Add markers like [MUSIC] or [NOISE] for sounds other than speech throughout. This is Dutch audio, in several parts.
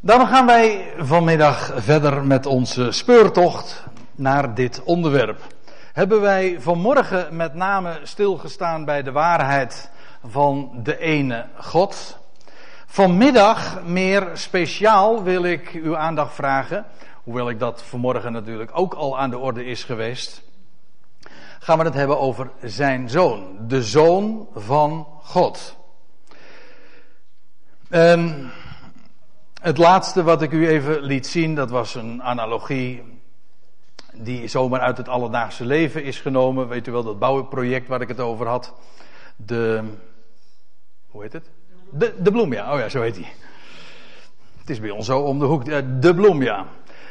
Dan gaan wij vanmiddag verder met onze speurtocht naar dit onderwerp. Hebben wij vanmorgen met name stilgestaan bij de waarheid van de ene God. Vanmiddag meer speciaal wil ik uw aandacht vragen, hoewel ik dat vanmorgen natuurlijk ook al aan de orde is geweest. Gaan we het hebben over zijn zoon, de zoon van God. En het laatste wat ik u even liet zien, dat was een analogie die zomaar uit het alledaagse leven is genomen. Weet u wel, dat bouwproject waar ik het over had. De, hoe heet het? De, de bloem, ja. Oh ja, zo heet hij. Het is bij ons zo om de hoek. De bloem, ja.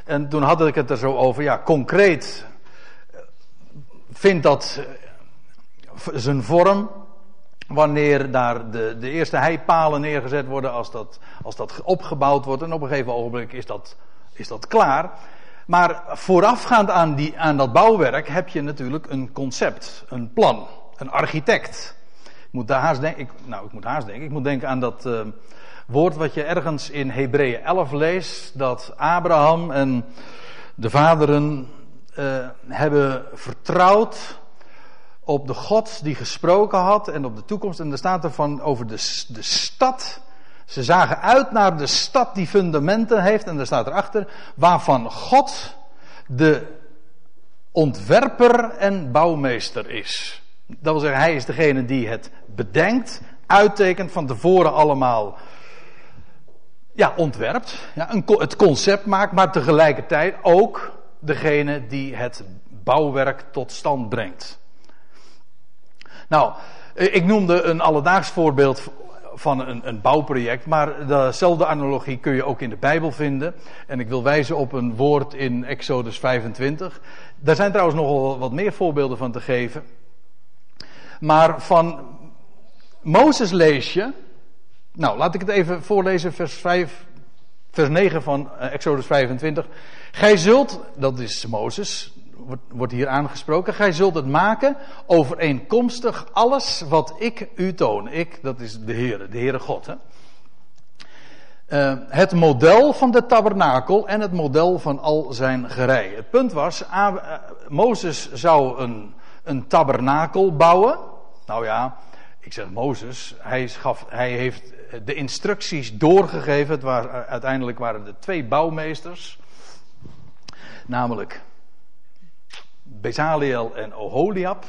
En toen had ik het er zo over, ja, concreet vindt dat zijn vorm wanneer daar de, de eerste heipalen neergezet worden, als dat, als dat opgebouwd wordt. En op een gegeven ogenblik is dat, is dat klaar. Maar voorafgaand aan, die, aan dat bouwwerk heb je natuurlijk een concept, een plan, een architect. Ik moet daar haast denken, ik, nou ik moet haast denken, ik moet denken aan dat uh, woord wat je ergens in Hebreeën 11 leest, dat Abraham en de vaderen uh, hebben vertrouwd op de God die gesproken had en op de toekomst. En er staat er van over de, de stad. Ze zagen uit naar de stad die fundamenten heeft. En er staat erachter waarvan God de ontwerper en bouwmeester is. Dat wil zeggen, hij is degene die het bedenkt, uittekent, van tevoren allemaal ja, ontwerpt. Ja, een, het concept maakt, maar tegelijkertijd ook degene die het bouwwerk tot stand brengt. Nou, ik noemde een alledaags voorbeeld van een, een, bouwproject, maar dezelfde analogie kun je ook in de Bijbel vinden. En ik wil wijzen op een woord in Exodus 25. Daar zijn trouwens nog wat meer voorbeelden van te geven. Maar van Mozes lees je. Nou, laat ik het even voorlezen, vers 5, vers 9 van eh, Exodus 25. Gij zult, dat is Mozes, wordt hier aangesproken. Gij zult het maken overeenkomstig alles wat ik u toon. Ik, dat is de Heere, de Heere God. Hè? Uh, het model van de tabernakel en het model van al zijn gerei. Het punt was, uh, Mozes zou een, een tabernakel bouwen. Nou ja, ik zeg Mozes, hij, schaf, hij heeft de instructies doorgegeven. Het waren, uiteindelijk waren er twee bouwmeesters. Namelijk Bezaliel en Oholiab.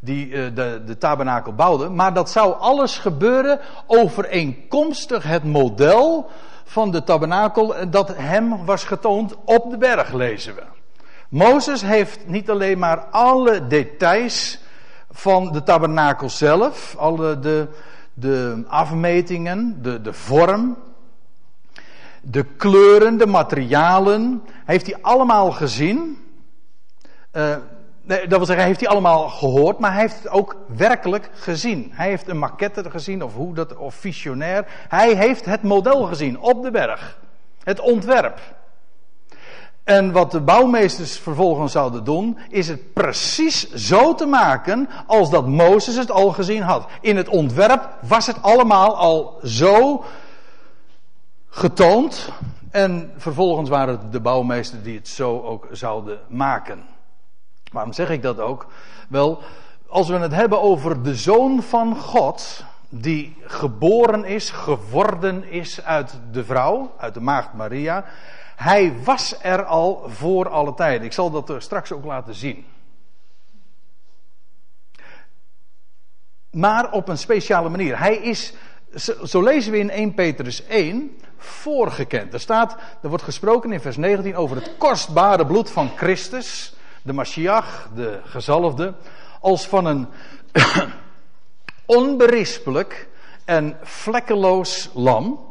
Die uh, de, de tabernakel bouwden. Maar dat zou alles gebeuren overeenkomstig het model van de tabernakel dat hem was getoond op de berg, lezen we. Mozes heeft niet alleen maar alle details van de tabernakel zelf, alle de, de afmetingen, de, de vorm, de kleuren, de materialen, heeft hij allemaal gezien. Uh, nee, dat wil zeggen, heeft hij allemaal gehoord, maar hij heeft het ook werkelijk gezien. Hij heeft een maquette gezien, of hoe dat, of visionair. Hij heeft het model gezien op de berg. Het ontwerp. En wat de bouwmeesters vervolgens zouden doen, is het precies zo te maken als dat Mozes het al gezien had. In het ontwerp was het allemaal al zo getoond. En vervolgens waren het de bouwmeesters die het zo ook zouden maken. Waarom zeg ik dat ook? Wel, als we het hebben over de zoon van God, die geboren is, geworden is uit de vrouw, uit de maagd Maria. Hij was er al voor alle tijden. Ik zal dat straks ook laten zien. Maar op een speciale manier. Hij is, zo lezen we in 1 Petrus 1, voorgekend. Er staat, er wordt gesproken in vers 19 over het kostbare bloed van Christus de Mashiach, de gezalfde, als van een [COUGHS] onberispelijk en vlekkeloos lam.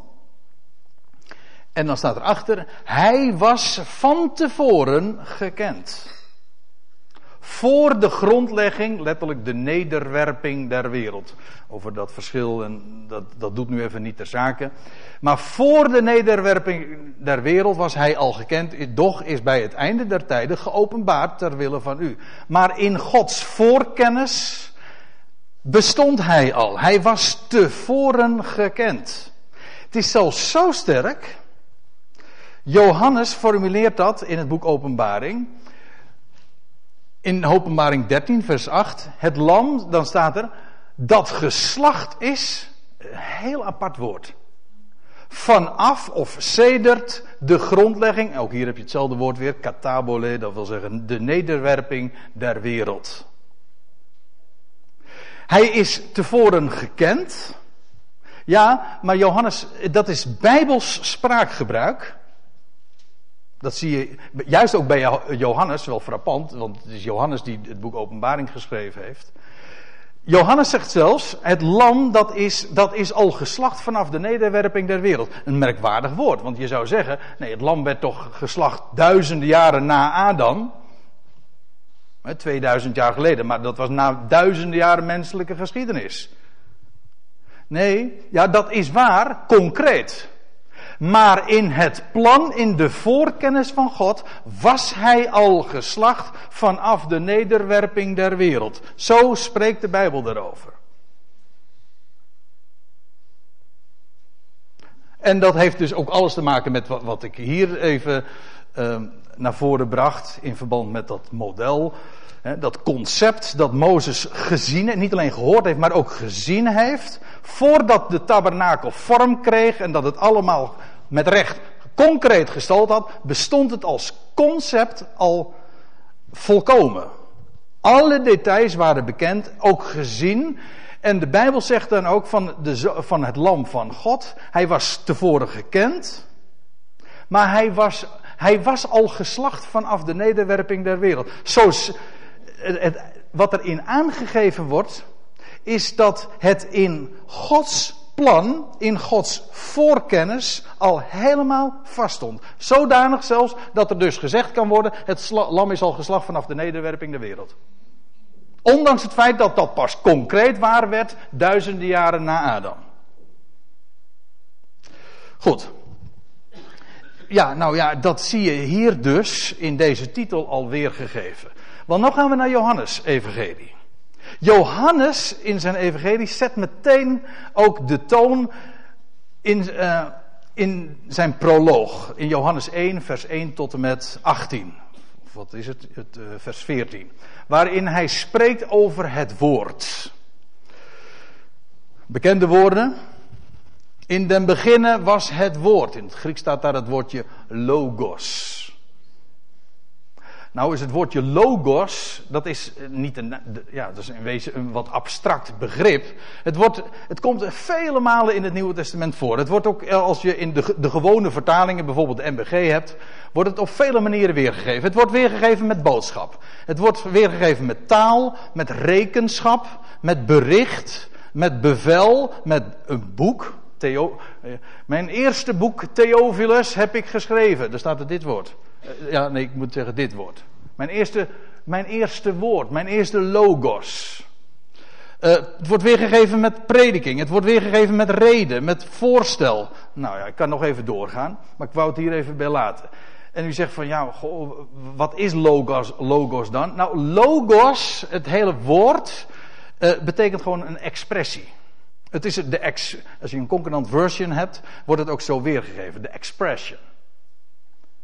En dan staat erachter, hij was van tevoren gekend. Voor de grondlegging, letterlijk de nederwerping der wereld. Over dat verschil, en dat, dat doet nu even niet ter zake. Maar voor de nederwerping der wereld was hij al gekend, doch is bij het einde der tijden geopenbaard ter wille van u. Maar in Gods voorkennis bestond hij al. Hij was tevoren gekend. Het is zelfs zo sterk Johannes formuleert dat in het boek Openbaring. In Openbaring 13, vers 8. Het lam, dan staat er, dat geslacht is, een heel apart woord. Vanaf of sedert de grondlegging, ook hier heb je hetzelfde woord weer, katabole, dat wil zeggen de nederwerping der wereld. Hij is tevoren gekend. Ja, maar Johannes, dat is bijbels spraakgebruik. Dat zie je juist ook bij Johannes, wel frappant, want het is Johannes die het boek Openbaring geschreven heeft. Johannes zegt zelfs, het lam dat is, dat is al geslacht vanaf de nederwerping der wereld. Een merkwaardig woord, want je zou zeggen, nee, het lam werd toch geslacht duizenden jaren na Adam. 2000 jaar geleden, maar dat was na duizenden jaren menselijke geschiedenis. Nee, ja, dat is waar, concreet. Maar in het plan, in de voorkennis van God, was hij al geslacht vanaf de nederwerping der wereld. Zo spreekt de Bijbel daarover. En dat heeft dus ook alles te maken met wat, ik hier even uh, naar voren bracht in verband met dat model. Hè, dat concept dat Mozes gezien, niet alleen gehoord heeft, maar ook gezien heeft. Voordat de tabernakel vorm kreeg en dat het allemaal met recht concreet gesteld had, bestond het als concept al volkomen. Alle details waren bekend, ook gezien. En de Bijbel zegt dan ook van, de, van het lam van God. Hij was tevoren gekend. Maar hij was, hij was al geslacht vanaf de nederwerping der wereld. Zo, het, wat erin aangegeven wordt, is dat het in Gods plan, in Gods voorkennis, al helemaal vaststond. Zodanig zelfs dat er dus gezegd kan worden: het lam is al geslacht vanaf de nederwerping der wereld. Ondanks het feit dat dat pas concreet waar werd duizenden jaren na Adam. Goed. Ja, nou ja, dat zie je hier dus in deze titel al weergegeven. Want nu gaan we naar Johannes Evangelie. Johannes in zijn Evangelie zet meteen ook de toon in, uh, in zijn proloog. In Johannes 1, vers 1 tot en met 18. Of wat is het? het uh, vers 14. Waarin hij spreekt over het woord. Bekende woorden. In den beginnen was het woord. In het Grieks staat daar het woordje logos. Nou is het woordje logos, dat is niet een, ja, dat is in wezen een wat abstract begrip. Het, wordt, het komt vele malen in het Nieuwe Testament voor. Het wordt ook, eh, als je in de, de gewone vertalingen, bijvoorbeeld de MBG hebt, wordt het op vele manieren weergegeven. Het wordt weergegeven met boodschap. Het wordt weergegeven met taal, met rekenschap, met bericht, met bevel, met een boek. Theo, eh, mijn eerste boek, Theophilus, heb ik geschreven. Daar staat er dit woord. Eh, ja, nee, ik moet zeggen dit woord. Mijn eerste, mijn eerste woord, mijn eerste logos. Uh, het wordt weergegeven met prediking, het wordt weergegeven met reden, met voorstel. Nou ja, ik kan nog even doorgaan, maar ik wou het hier even bij laten. En u zegt van ja, goh, wat is logos, logos dan? Nou, logos, het hele woord, betekent gewoon een expressie. Het is de ex, als je een concordant version hebt, wordt het ook zo weergegeven, de expression.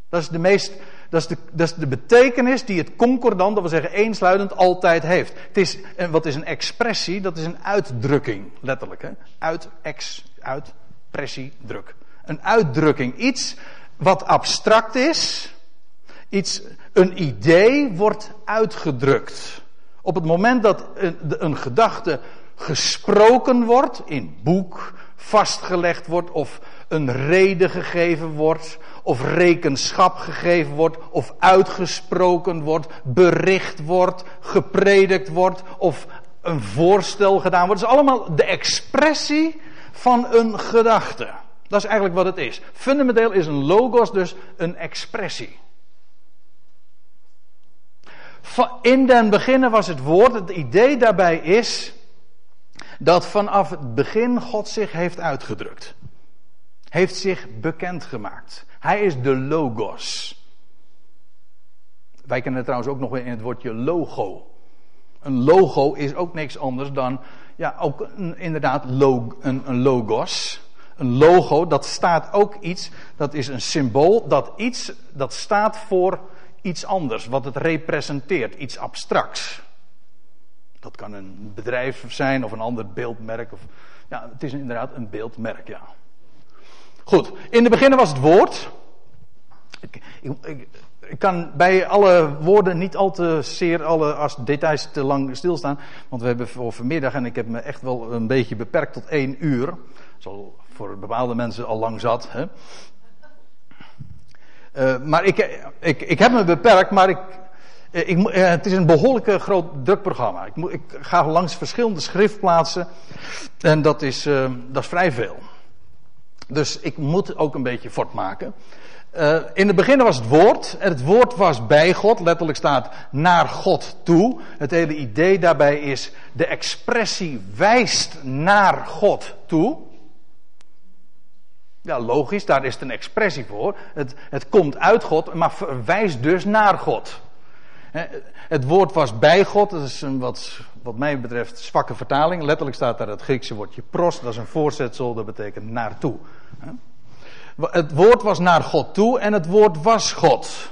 Dat is de meest, dat is de, dat is de betekenis die het concordant, dat wil zeggen eensluidend, altijd heeft. Het is, wat is een expressie? Dat is een uitdrukking, letterlijk. Hè? Uit, ex, uitpressie, druk. Een uitdrukking. Iets wat abstract is. Iets, een idee wordt uitgedrukt. Op het moment dat een, een gedachte gesproken wordt, in boek, vastgelegd wordt of een reden gegeven wordt of rekenschap gegeven wordt, of uitgesproken wordt, bericht wordt, gepredikt wordt, of een voorstel gedaan wordt. Het is allemaal de expressie van een gedachte. Dat is eigenlijk wat het is. Fundamenteel is een logos dus een expressie. In den beginnen was het woord, het idee daarbij is dat vanaf het begin God zich heeft uitgedrukt. Heeft zich bekendgemaakt. Hij is de logos. Wij kennen het trouwens ook nog in het woordje logo. Een logo is ook niks anders dan, ja, ook inderdaad een, een, logos. een logo, dat staat ook iets, dat is een symbool, dat iets, dat staat voor iets anders, wat het representeert, iets abstracts. Dat kan een bedrijf zijn of een ander beeldmerk. Of, ja, het is inderdaad een beeldmerk, ja. Goed, in het begin was het woord. Ik, ik, ik, kan bij alle woorden niet al te zeer, alle als details te lang stilstaan. Want we hebben voor vanmiddag, en ik heb me echt wel een beetje beperkt tot één uur. Zal voor bepaalde mensen al lang zat. Hè? Uh, maar ik, ik, ik heb me beperkt, maar ik, ik, het is een behoorlijk groot druk programma. Ik, ik, ga langs verschillende schriftplaatsen en dat is, uh, dat is vrij veel. Dus ik moet ook een beetje voortmaken. Uh, in het begin was het woord. En het woord was bij God. Letterlijk staat naar God toe. Het hele idee daarbij is de expressie wijst naar God toe. Ja, logisch, daar is het een expressie voor. Het, het komt uit God, maar verwijst dus naar God. Het woord was bij God, dat is een wat, wat mij betreft zwakke vertaling. Letterlijk staat daar het Griekse woordje pros, dat is een voorzetsel, dat betekent naartoe. Het woord was naar God toe en het woord was God.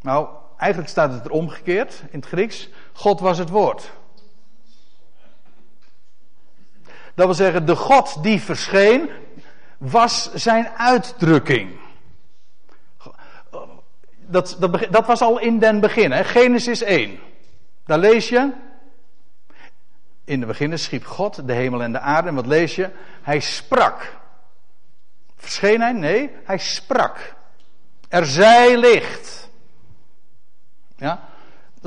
Nou, eigenlijk staat het er omgekeerd in het Grieks. God was het woord. Dat wil zeggen, de God die verscheen, was zijn uitdrukking. Dat, dat, dat was al in den begin? Genesis 1. Daar lees je. In de begin schiep God de hemel en de aarde. En wat lees je? Hij sprak. Verscheen hij? Nee, hij sprak. Er zij licht. Ja,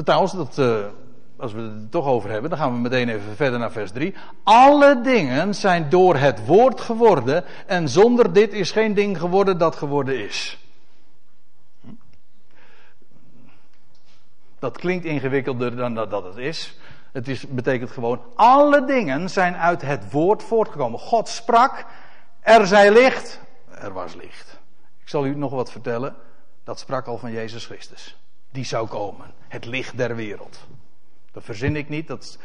trouwens, dat, uh, als we het er toch over hebben, dan gaan we meteen even verder naar vers 3. Alle dingen zijn door het woord geworden en zonder dit is geen ding geworden dat geworden is. Dat klinkt ingewikkelder dan dat, het is. Het is, betekent gewoon, alle dingen zijn uit het woord voortgekomen. God sprak, er zij licht, er was licht. Ik zal u nog wat vertellen. Dat sprak al van Jezus Christus. Die zou komen. Het licht der wereld. Dat verzin ik niet. Dat,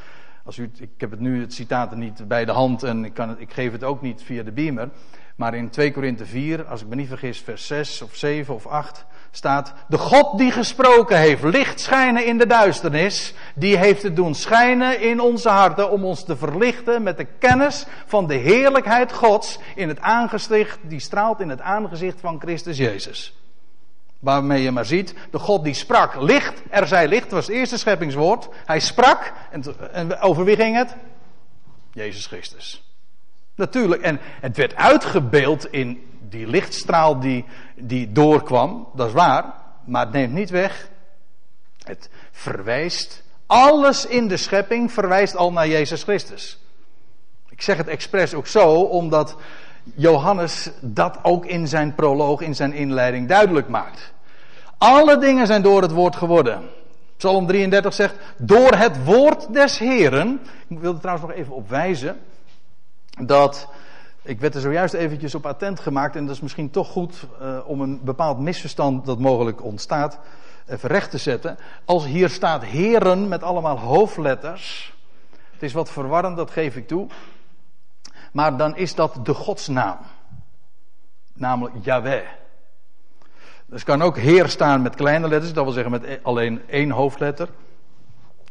als u, ik heb het nu het citaat niet bij de hand en ik, kan ik geef het ook niet via de beamer. Maar in 2 Korinthe 4, als ik me niet vergis, vers 6 of 7 of 8 staat: De God die gesproken heeft, licht schijnen in de duisternis, die heeft het doen schijnen in onze harten om ons te verlichten met de kennis van de heerlijkheid Gods in het aangezicht, die straalt in het aangezicht van Christus Jezus. Waarmee je maar ziet, de God die sprak, licht, er zij licht, was het eerste scheppingswoord. Hij sprak, en, over wie ging het? Jezus Christus. Natuurlijk, en het werd uitgebeeld in die lichtstraal die, die doorkwam, dat is waar, maar het neemt niet weg. Het verwijst, alles in de schepping verwijst al naar Jezus Christus. Ik zeg het expres ook zo, omdat Johannes dat ook in zijn proloog, in zijn inleiding duidelijk maakt. Alle dingen zijn door het woord geworden. Psalm 33 zegt, door het woord des Heren. Ik wil er trouwens nog even op wijzen. Dat, ik werd er zojuist eventjes op attent gemaakt. En dat is misschien toch goed uh, om een bepaald misverstand dat mogelijk ontstaat. Even recht te zetten. Als hier staat Heren met allemaal hoofdletters. Het is wat verwarrend, dat geef ik toe. Maar dan is dat de godsnaam. Namelijk Yahweh. Dus kan ook Heer staan met kleine letters, dat wil zeggen met e- alleen één hoofdletter.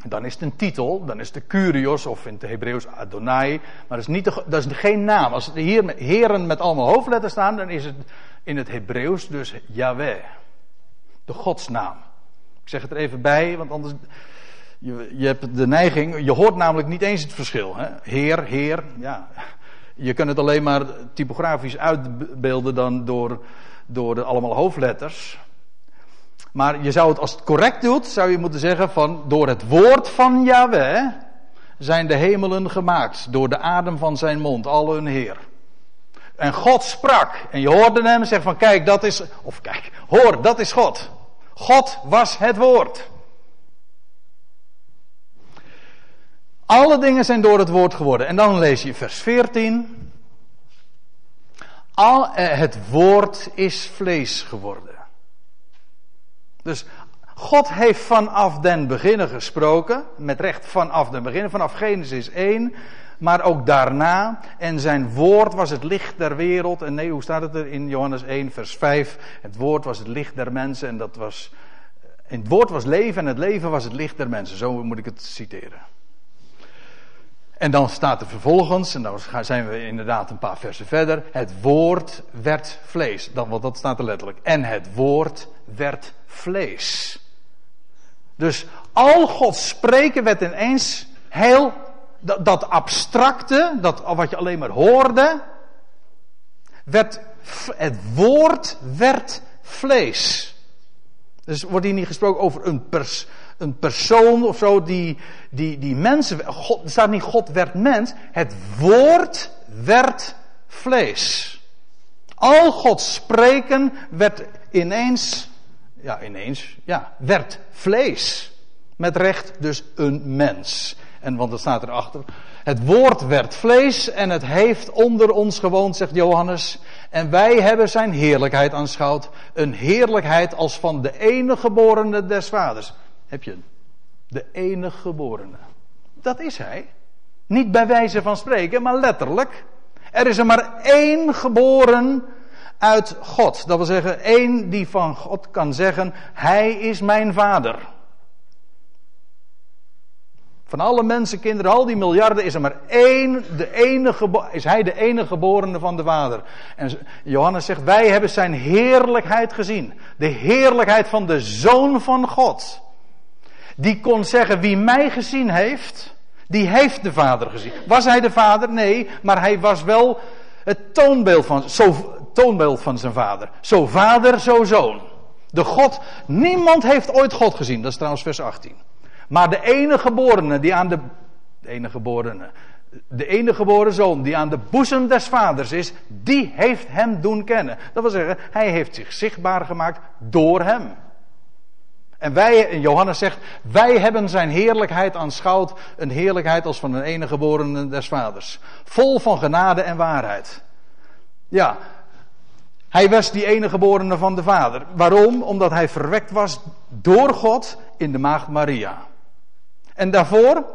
Dan is het een titel, dan is het de Curios of in het Hebreeuws Adonai. Maar dat is, niet dat is geen naam. Als hier heren met allemaal hoofdletters staan, dan is het in het Hebreeuws dus Yahweh. De godsnaam. Ik zeg het er even bij, want anders. Je, je hebt de neiging, je hoort namelijk niet eens het verschil. Hè? Heer, Heer, ja. Je kunt het alleen maar typografisch uitbeelden dan door door de allemaal hoofdletters. Maar je zou het, als het correct doet, zou je moeten zeggen van door het woord van Yahweh zijn de hemelen gemaakt. Door de adem van zijn mond, al hun Heer. En God sprak. En je hoorde hem zeggen van kijk, dat is, of kijk, hoor, dat is God. God was het woord. Alle dingen zijn door het woord geworden. En dan lees je vers 14. Al, eh, het woord is vlees geworden. Dus God heeft vanaf den beginnen gesproken, met recht vanaf den beginnen, vanaf Genesis 1. maar ook daarna. En zijn woord was het licht der wereld. En nee, hoe staat het er in Johannes 1, vers 5? Het woord was het licht der mensen en dat was. In het woord was leven en het leven was het licht der mensen. Zo moet ik het citeren. En dan staat er vervolgens, en dan zijn we inderdaad een paar versen verder, het woord werd vlees. Dan, want dat staat er letterlijk. En het woord werd vlees. Dus al Gods spreken werd ineens heel, dat, dat abstracte, dat wat je alleen maar hoorde, werd, het woord werd vlees. Dus wordt hier niet gesproken over een, pers, een persoon of zo die, die, die mensen. God, er staat niet God werd mens. Het woord werd vlees. Al Gods spreken werd ineens. Ja, ineens. Ja, werd vlees. Met recht dus een mens. En want er staat erachter. Het woord werd vlees en het heeft onder ons gewoond, zegt Johannes. En wij hebben zijn heerlijkheid aanschouwd. Een heerlijkheid als van de enige geborene des vaders. Heb je De enige geborene. Dat is hij. Niet bij wijze van spreken, maar letterlijk. Er is er maar één geboren uit God. Dat wil zeggen, één die van God kan zeggen: Hij is mijn vader. Van alle mensenkinderen, al die miljarden, is er maar één, de enige, is hij de enige geborene van de Vader. En Johannes zegt, wij hebben zijn heerlijkheid gezien. De heerlijkheid van de Zoon van God. Die kon zeggen, wie mij gezien heeft, die heeft de Vader gezien. Was hij de Vader? Nee, maar hij was wel het toonbeeld van, zo, toonbeeld van zijn Vader. Zo Vader, zo Zoon. De God, niemand heeft ooit God gezien. Dat is trouwens vers 18. Maar de enige geborene die aan de, de enige geborene, de enige geboren zoon die aan de boezem des vaders is, die heeft hem doen kennen. Dat wil zeggen, hij heeft zich zichtbaar gemaakt door hem. En wij, en Johannes zegt, wij hebben zijn heerlijkheid aanschouwd, een heerlijkheid als van een enige geborene des vaders. Vol van genade en waarheid. Ja, hij was die enige geborene van de vader. Waarom? Omdat hij verwekt was door God in de maagd Maria. En daarvoor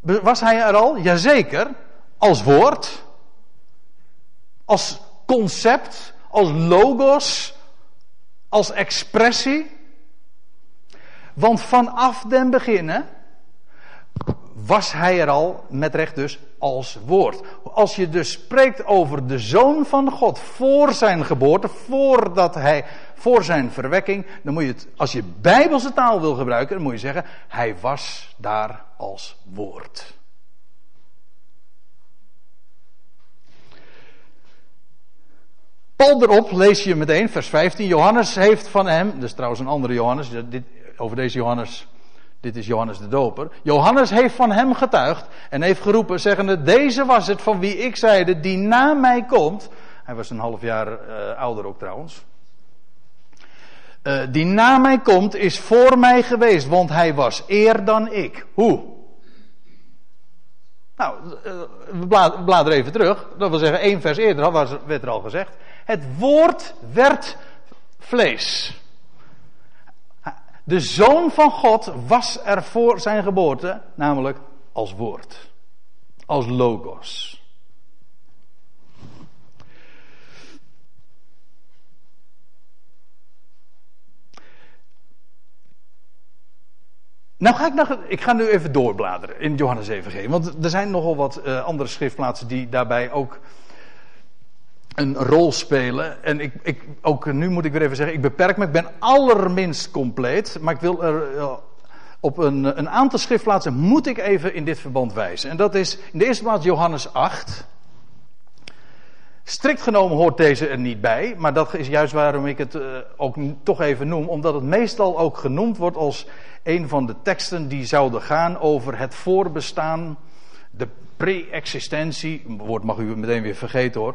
was hij er al, jazeker, als woord, als concept, als logos, als expressie. Want vanaf den beginnen was hij er al, met recht dus, als woord. Als je dus spreekt over de Zoon van God voor zijn geboorte, voordat hij, voor zijn verwekking, dan moet je het, als je bijbelse taal wil gebruiken, dan moet je zeggen, hij was daar als woord. Paul erop lees je meteen, vers 15. Johannes heeft van hem, dus trouwens een andere Johannes, dit, over deze Johannes dit is Johannes de Doper. Johannes heeft van hem getuigd en heeft geroepen, zeggende: Deze was het van wie ik zeide, die na mij komt. Hij was een half jaar uh, ouder ook trouwens. Uh, die na mij komt, is voor mij geweest, want hij was eer dan ik. Hoe? Nou, uh, we bladeren even terug. Dat wil zeggen, één vers eerder werd er al gezegd. Het woord werd vlees. De zoon van God was er voor zijn geboorte, namelijk als woord, als logos. Nou ga ik, nog, ik ga nu even doorbladeren in Johannes Evangelie. Want er zijn nogal wat uh, andere schriftplaatsen die daarbij ook een rol spelen. En ik, ik, ook nu moet ik weer even zeggen, ik beperk me, ik ben allerminst compleet. Maar ik wil er uh, op een, een aantal schriftplaatsen moet ik even in dit verband wijzen. En dat is in de eerste plaats Johannes 8. Strikt genomen hoort deze er niet bij, maar dat is juist waarom ik het uh, ook toch even noem, omdat het meestal ook genoemd wordt als een van de teksten die zouden gaan over het voorbestaan, de pre-existentie, woord mag u meteen weer vergeten hoor,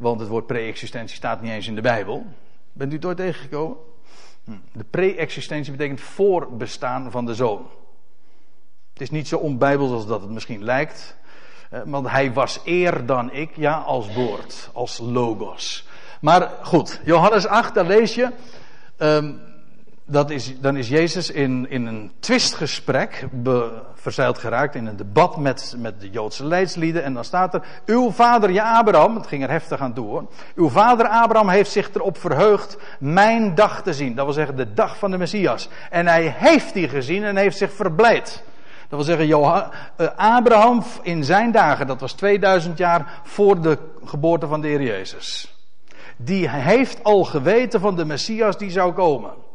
want het woord pre-existentie staat niet eens in de Bijbel. Bent u het ooit tegengekomen? Hm. De pre-existentie betekent voorbestaan van de zoon. Het is niet zo onbijbels als dat het misschien lijkt. Eh, want hij was eer dan ik, ja, als woord, als logos. Maar goed, Johannes 8, daar lees je. Um, dat is, dan is Jezus in, in een twistgesprek verzeild geraakt, in een debat met, met de Joodse leidslieden. En dan staat er, uw vader je Abraham, het ging er heftig aan toe hoor. Uw vader Abraham heeft zich erop verheugd mijn dag te zien. Dat wil zeggen de dag van de Messias. En hij heeft die gezien en heeft zich verblijd. Dat wil zeggen, eh, Abraham in zijn dagen, dat was 2000 jaar voor de geboorte van de Heer Jezus. Die heeft al geweten van de Messias die zou komen.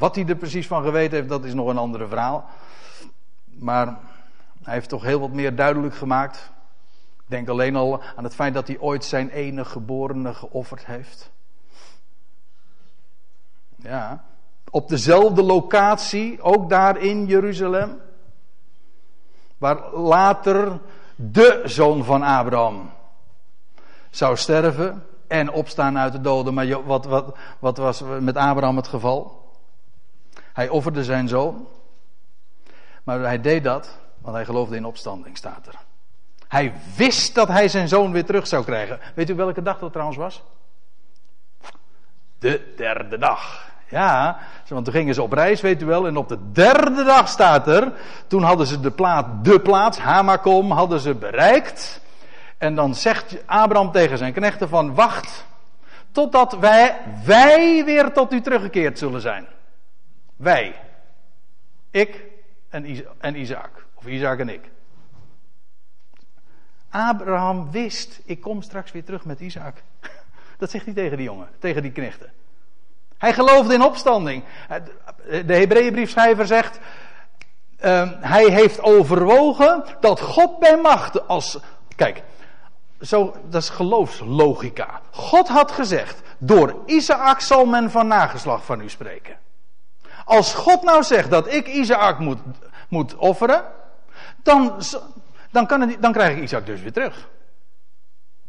Wat hij er precies van geweten heeft, dat is nog een andere verhaal. Maar hij heeft toch heel wat meer duidelijk gemaakt. Ik denk alleen al aan het feit dat hij ooit zijn enige geborene geofferd heeft. Ja, op dezelfde locatie, ook daar in Jeruzalem. Waar later de zoon van Abraham zou sterven en opstaan uit de doden. Maar wat, wat, wat was met Abraham het geval? Hij offerde zijn zoon. Maar hij deed dat, want hij geloofde in opstanding, staat er. Hij wist dat hij zijn zoon weer terug zou krijgen. Weet u welke dag dat trouwens was? De derde dag. Ja, want toen gingen ze op reis, weet u wel. En op de derde dag staat er. Toen hadden ze de plaats, de plaats, Hamakom, hadden ze bereikt. En dan zegt Abraham tegen zijn knechten van, wacht. Totdat wij, wij weer tot u teruggekeerd zullen zijn. Wij. Ik en, Isaac. Of Isaac en ik. Abraham wist, ik kom straks weer terug met Isaac. [LAUGHS] Dat zegt hij tegen die jongen, tegen die knechten. Hij geloofde in opstanding. De Hebreeënbriefschrijver zegt, uh, hij heeft overwogen dat God bij macht als, kijk, zo, dat is geloofslogica. God had gezegd, door Isaac zal men van nageslag van u spreken. Als God nou zegt dat ik Isaac moet, moet offeren, dan, dan, kan dan krijg ik Isaac dus weer terug.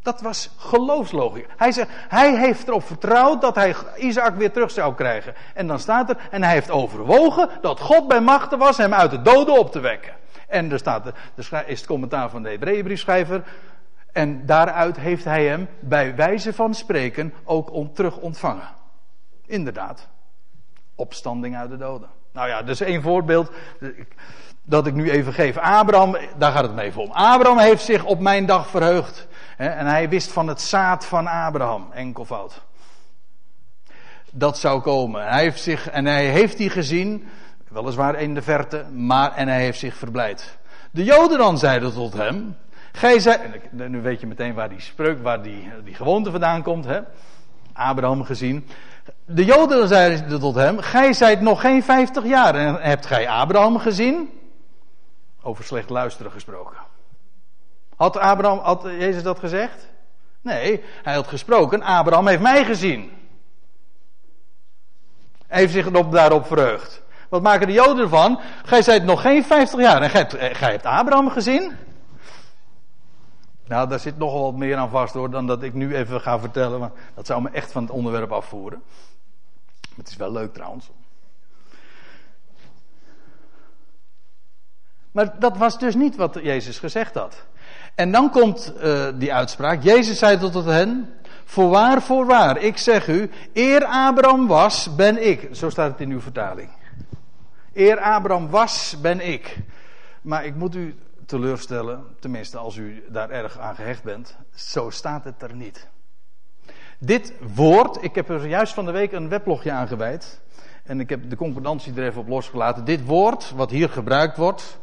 Dat was geloofslogica. Hij, zegt, hij heeft erop vertrouwd dat hij Isaac weer terug zou krijgen. En dan staat er, en hij heeft overwogen dat God bij machten was hem uit de doden op te wekken. En er staat, er is het commentaar van de Hebreeënbriefschrijver. En daaruit heeft hij hem bij wijze van spreken ook terug ontvangen. Inderdaad opstanding uit de doden. Nou ja, dus één voorbeeld dat ik nu even geef. Abraham, daar gaat het me even om. Abraham heeft zich op mijn dag verheugd. Hè, en hij wist van het zaad van Abraham, enkelvoud. Dat zou komen. Hij heeft zich, en hij heeft die gezien, weliswaar in de verte, maar en hij heeft zich verblijd. De Joden dan zeiden tot hem, gij zei, nu weet je meteen waar die spreuk, waar die, die gewoonte vandaan komt, hè? Abraham gezien. De Joden zeiden tot hem: Gij zijt nog geen vijftig jaar en hebt gij Abraham gezien? Over slecht luisteren gesproken. Had Abraham, had Jezus dat gezegd? Nee, hij had gesproken: Abraham heeft mij gezien. Hij heeft zich daarop verheugd. Wat maken de Joden ervan? Gij zijt nog geen vijftig jaar en gij eh, gij hebt Abraham gezien? Nou, daar zit nogal wat meer aan vast hoor, dan dat ik nu even ga vertellen. Maar dat zou me echt van het onderwerp afvoeren. Het is wel leuk trouwens. Maar dat was dus niet wat Jezus gezegd had. En dan komt uh, die uitspraak. Jezus zei tot hen: Voorwaar, voorwaar, ik zeg u, eer Abraham was, ben ik. Zo staat het in uw vertaling. Eer Abraham was, ben ik. Maar ik moet u teleurstellen, tenminste als u daar erg aan gehecht bent. Zo staat het er niet. Dit woord, ik heb er juist van de week een weblogje aan gewijd. En ik heb de concordantie er even op losgelaten. Dit woord, wat hier gebruikt wordt,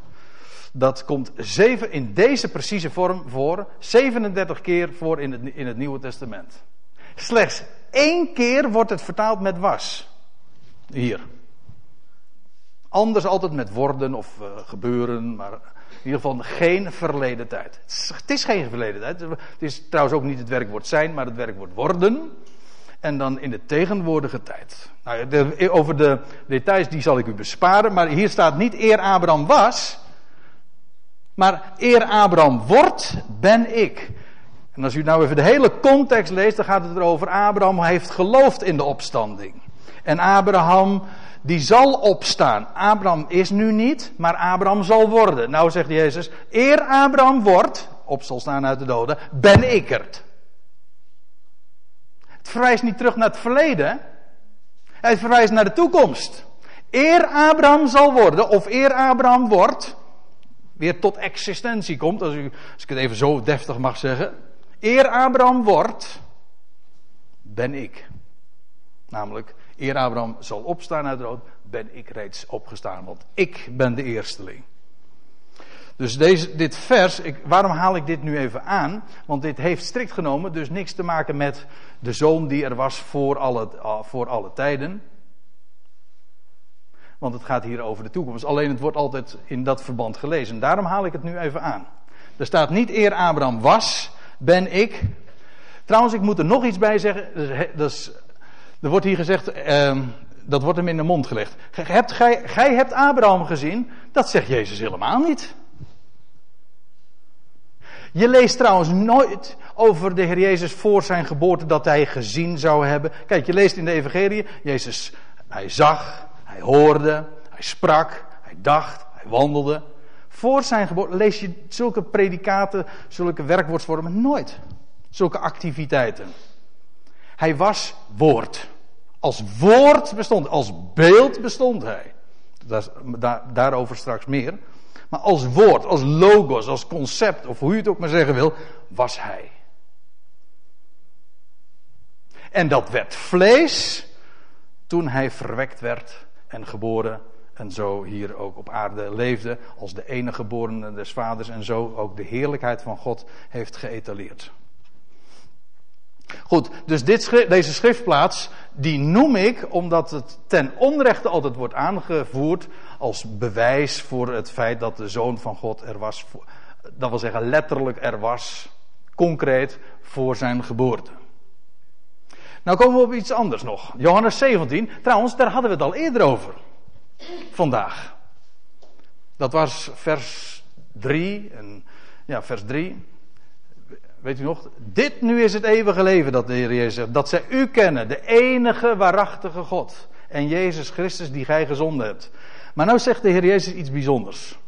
dat komt zeven, in deze precieze vorm voor, 37 keer voor in het, in het Nieuwe Testament. Slechts één keer wordt het vertaald met was. Hier. Anders altijd met worden of uh, gebeuren, maar in ieder geval geen verleden tijd. Het is geen verleden tijd. Het is trouwens ook niet het werkwoord zijn, maar het werkwoord worden. En dan in de tegenwoordige tijd. Nou, de, over de details die zal ik u besparen. Maar hier staat niet eer Abraham was. Maar eer Abraham wordt, ben ik. En als u nou even de hele context leest, dan gaat het erover. Abraham heeft geloofd in de opstanding. En Abraham die zal opstaan. Abraham is nu niet, maar Abraham zal worden. Nou zegt Jezus, eer Abraham wordt, op zal staan uit de doden, ben ik het. Het verwijst niet terug naar het verleden. Hij verwijst naar de toekomst. Eer Abraham zal worden, of eer Abraham wordt, weer tot existentie komt, als, u, als ik het even zo deftig mag zeggen. Eer Abraham wordt, ben ik. Namelijk, eer Abraham zal opstaan uit de dood, ben ik reeds opgestaan, want ik ben de eersteling. Dus deze, dit vers, ik, waarom haal ik dit nu even aan? Want dit heeft strikt genomen dus niks te maken met de zoon die er was voor alle, voor alle tijden. Want het gaat hier over de toekomst. Alleen het wordt altijd in dat verband gelezen. Daarom haal ik het nu even aan. Er staat niet eer Abraham was, ben ik. Trouwens, ik moet er nog iets bij zeggen. Dat is, er wordt hier gezegd, eh, dat wordt hem in de mond gelegd. Hebt gij, gij hebt Abraham gezien? Dat zegt Jezus helemaal niet. Je leest trouwens nooit over de Heer Jezus voor zijn geboorte dat hij gezien zou hebben. Kijk, je leest in de Evangelie, Jezus, hij zag, hij hoorde, hij sprak, hij dacht, hij wandelde. Voor zijn geboorte lees je zulke predikaten, zulke werkwoordsvormen nooit. Zulke activiteiten. Hij was woord. Als woord bestond, als beeld bestond hij. Daar, daarover straks meer. Maar als woord, als logos, als concept, of hoe je het ook maar zeggen wil, was hij. En dat werd vlees toen hij verwekt werd en geboren en zo hier ook op aarde leefde als de enige geborene des vaders en zo ook de heerlijkheid van God heeft geëtaleerd. Goed, dus dit, deze schriftplaats, die noem ik omdat het ten onrechte altijd wordt aangevoerd als bewijs voor het feit dat de Zoon van God er was. Dat wil zeggen, letterlijk er was, concreet, voor zijn geboorte. Nou komen we op iets anders nog. Johannes 17, trouwens, daar hadden we het al eerder over. Vandaag. Dat was vers 3, en, ja, vers 3. Weet u nog? Dit nu is het eeuwige leven dat de Heer Jezus zegt. Dat zij u kennen, de enige waarachtige God. En Jezus Christus die gij gezonden hebt. Maar nou zegt de Heer Jezus iets bijzonders.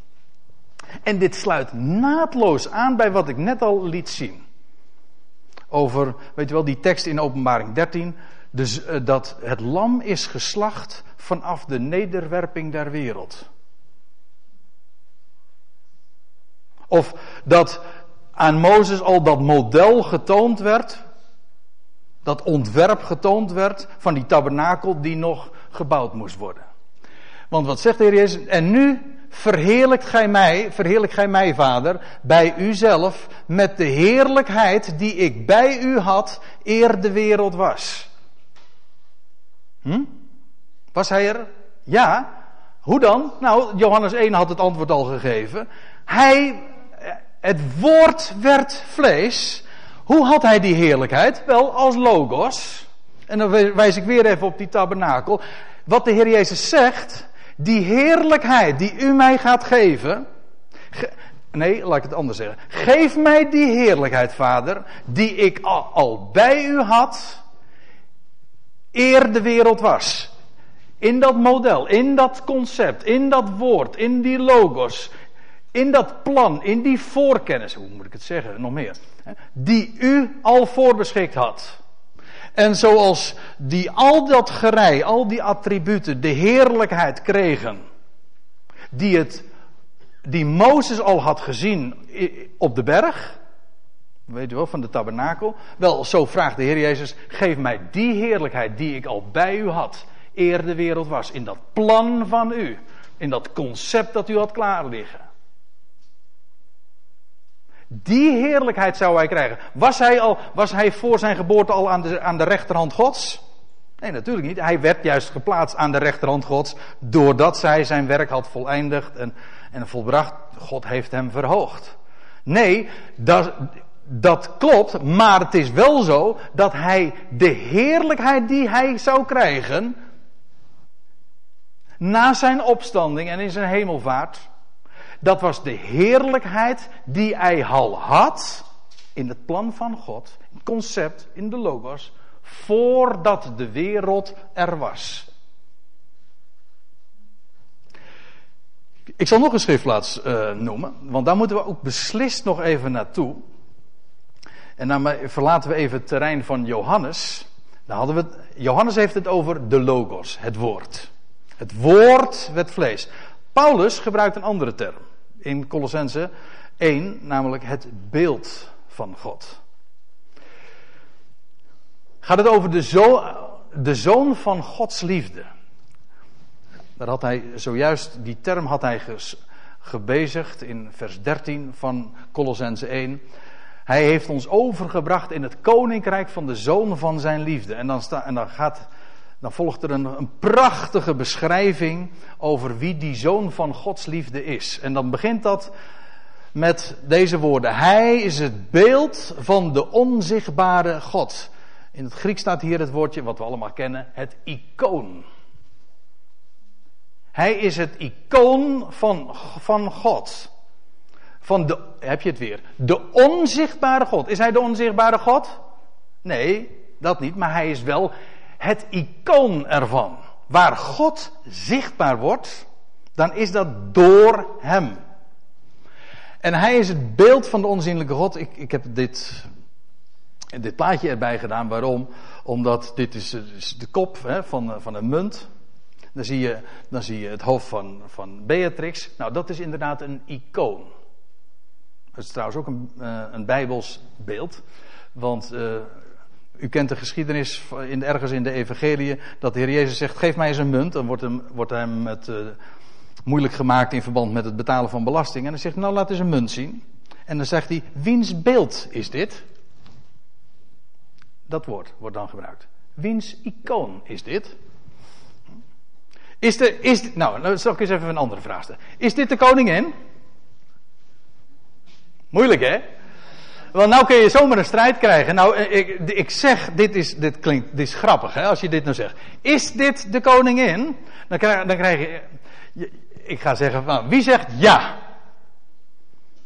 En dit sluit naadloos aan bij wat ik net al liet zien. Over, weet je wel, die tekst in openbaring 13. Dus uh, dat het lam is geslacht vanaf de nederwerping der wereld. Of dat aan Mozes al dat model getoond werd, dat ontwerp getoond werd van die tabernakel die nog gebouwd moest worden. Want wat zegt de Heer Jezus? En nu verheerlijkt gij mij, verheerlijk gij mij, Vader, bij uzelf met de heerlijkheid die ik bij u had eer de wereld was. Hm? Was hij er? Ja. Hoe dan? Nou, Johannes 1 had het antwoord al gegeven. Hij het woord werd vlees. Hoe had hij die heerlijkheid? Wel als logos. En dan wijs ik weer even op die tabernakel. Wat de Heer Jezus zegt, die heerlijkheid die u mij gaat geven. nee, laat ik het anders zeggen. Geef mij die heerlijkheid, Vader, die ik al, bij u had, eer de wereld was. In dat model, in dat concept, in dat woord, in die logos, in dat plan, in die voorkennis, hoe moet ik het zeggen, nog meer, die u al voorbeschikt had. En zoals die al dat gerei, al die attributen, de heerlijkheid kregen, die, het, die Mozes al had gezien op de berg, weet u wel, van de tabernakel. Wel, zo vraagt de Heer Jezus, geef mij die heerlijkheid die ik al bij u had, eer de wereld was, in dat plan van u, in dat concept dat u had klaar liggen. Die heerlijkheid zou hij krijgen. Was hij, al, was hij voor zijn geboorte al aan de, aan de rechterhand Gods? Nee, natuurlijk niet. Hij werd juist geplaatst aan de rechterhand Gods. doordat zij zijn werk had voleindigd en, en volbracht. God heeft hem verhoogd. Nee, dat, dat klopt, maar het is wel zo dat hij de heerlijkheid die hij zou krijgen. na zijn opstanding en in zijn hemelvaart dat was de heerlijkheid die hij al had in het plan van God, het concept, in de logos, voordat de wereld er was. Ik zal nog een schriftplaats uh, noemen, want daar moeten we ook beslist nog even naartoe. En dan verlaten we even het terrein van Johannes. Dan hadden we Johannes heeft het over de logos, het woord. Het woord werd vlees. Paulus gebruikt een andere term in Colossense 1, namelijk het beeld van God. Gaat het over de, zo, de zoon van Gods liefde. Daar had hij zojuist, die term had hij gebezigd in vers 13 van Colossense 1. Hij heeft ons overgebracht in het koninkrijk van de zoon van zijn liefde. En dan, sta, en dan, gaat, dan volgt er een, een prachtige beschrijving over wie die zoon van Gods liefde is. En dan begint dat met deze woorden. Hij is het beeld van de onzichtbare God. In het Grieks staat hier het woordje wat we allemaal kennen, het icoon. Hij is het icoon van, van God. Van de, heb je het weer? De onzichtbare God. Is hij de onzichtbare God? Nee, dat niet, maar hij is wel het icoon ervan. Waar God zichtbaar wordt, dan is dat door hem. En hij is het beeld van de onzienlijke God. Ik, ik heb dit, dit plaatje erbij gedaan. Waarom? Omdat dit is, de kop hè, van, van een munt. Dan zie je, dan zie je het hoofd van, van Beatrix. Nou, dat is inderdaad een icoon. Dat is trouwens ook een, uh, een bijbels beeld. Want u kent de geschiedenis in, ergens in de evangelie dat de Heer Jezus zegt, geef mij eens een munt. Dan wordt hem, wordt hem het uh, moeilijk gemaakt in verband met het betalen van belasting. En dan zegt nou laat eens een munt zien. En dan zegt hij, wiens beeld is dit? Dat woord wordt dan gebruikt. Wiens icoon is dit? Is de, is, nou, dan zal ik eens even een andere vraag. Is dit de koningin? Moeilijk hè? Want nou kun je zomaar een strijd krijgen. Nou, eh, ik, ik zeg, dit is, dit klinkt, dit is grappig hè, als je dit nou zegt. Is dit de koningin? Dan krijg, dan krijg je, ik ga zeggen van, wie zegt ja?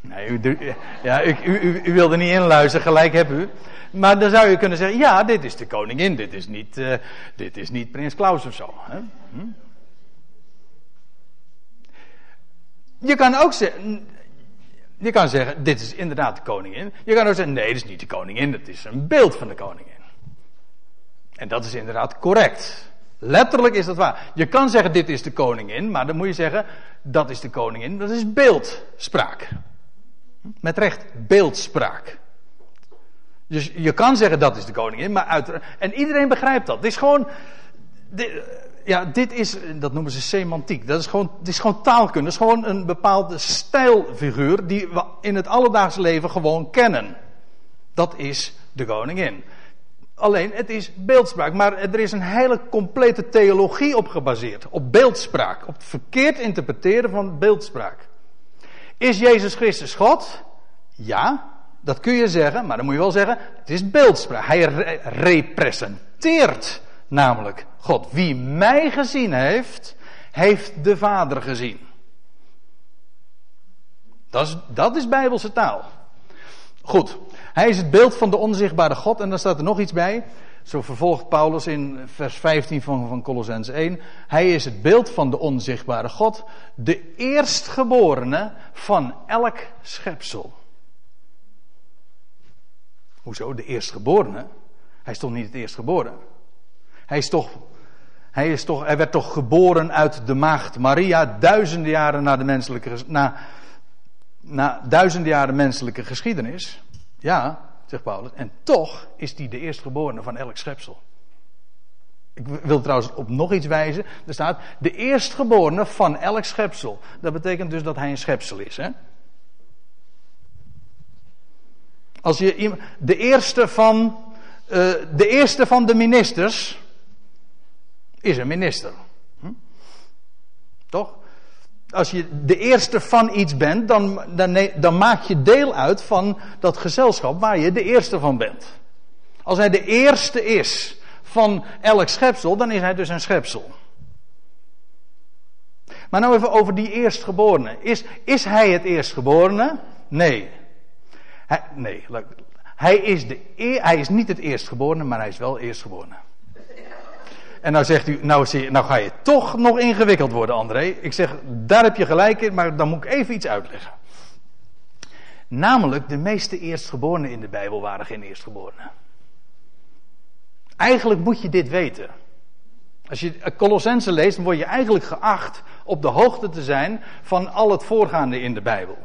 Nee, u, ja, u, u, u wilde niet inluisteren, gelijk heb u. Maar dan zou je kunnen zeggen, ja, dit is de koningin, dit is niet, uh, dit is niet prins Klaus of zo. Hè? Hm? Je kan ook zeggen, je kan zeggen, dit is inderdaad de koningin. Je kan ook zeggen, nee, dit is niet de koningin, dat is een beeld van de koningin. En dat is inderdaad correct. Letterlijk is dat waar. Je kan zeggen, dit is de koningin, maar dan moet je zeggen, dat is de koningin, dat is beeldspraak. Met recht, beeldspraak. Dus je kan zeggen, dat is de koningin, maar uiteraard. En iedereen begrijpt dat. Dit is gewoon ja, dit is, dat noemen ze semantiek. Dat is gewoon, het is gewoon taalkunde. Het is gewoon een bepaalde stijlfiguur die we in het alledaagse leven gewoon kennen. Dat is de koningin. Alleen, het is beeldspraak. Maar er is een hele complete theologie op gebaseerd. Op beeldspraak. Op het verkeerd interpreteren van beeldspraak. Is Jezus Christus God? Ja, dat kun je zeggen. Maar dan moet je wel zeggen, het is beeldspraak. Hij representeert namelijk God. Wie mij gezien heeft, heeft de Vader gezien. Dat is, dat is Bijbelse taal. Goed, hij is het beeld van de onzichtbare God en dan staat er nog iets bij. Zo vervolgt Paulus in vers 15 van, van Colossens 1. Hij is het beeld van de onzichtbare God, de eerstgeborene van elk schepsel. Hoezo de eerstgeborene? Hij is toch niet het eerstgeboren? Hij is toch, hij is toch, hij werd toch geboren uit de maagd Maria duizenden jaren na de menselijke, na, na duizenden jaren menselijke geschiedenis. Ja, zegt Paulus. En toch is hij de eerstgeborene van elk schepsel. Ik wil trouwens op nog iets wijzen. Er staat de eerstgeborene van elk schepsel. Dat betekent dus dat hij een schepsel is. Hè? Als je de eerste van, uh, de eerste van de ministers is een minister. Hm? Toch? Als je de eerste van iets bent, dan, dan, dan maak je deel uit van dat gezelschap waar je de eerste van bent. Als hij de eerste is van elk schepsel, dan is hij dus een schepsel. Maar nou even over die eerstgeborene. Is, is hij het eerstgeborene? Nee. Hij, nee, hij is, de, hij is niet het eerstgeborene, maar hij is wel eerstgeborene. En nou zegt u, nou, nou ga je toch nog ingewikkeld worden, André. Ik zeg, daar heb je gelijk in, maar dan moet ik even iets uitleggen. Namelijk, de meeste eerstgeborenen in de Bijbel waren geen eerstgeborenen. Eigenlijk moet je dit weten. Als je Colossense leest, dan word je eigenlijk geacht op de hoogte te zijn van al het voorgaande in de Bijbel.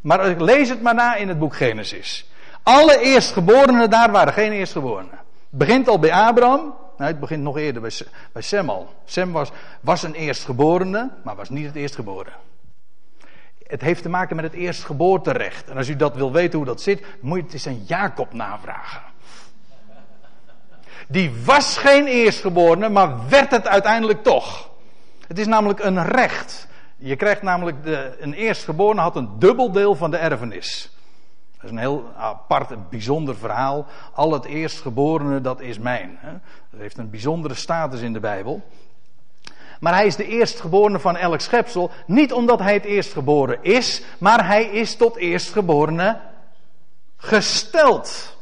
Maar lees het maar na in het boek Genesis. Alle eerstgeborenen daar waren geen eerstgeborenen. Het begint al bij Abraham. Het begint nog eerder bij, bij Sem al. Sem was, was een eerstgeborene, maar was niet het eerstgeboren. Het heeft te maken met het eerstgeboorterecht. En als u dat wil weten hoe dat zit, moet je het eens aan Jacob navragen. Die was geen eerstgeborene, maar werd het uiteindelijk toch. Het is namelijk een recht. Je krijgt namelijk de, een eerstgeborene had een dubbel deel van de erfenis. Dat is een heel apart, bijzonder verhaal. Al het eerstgeborene, dat is mijn. Dat heeft een bijzondere status in de Bijbel. Maar hij is de eerstgeborene van elk schepsel. Niet omdat hij het eerstgeboren is, maar hij is tot eerstgeborene gesteld.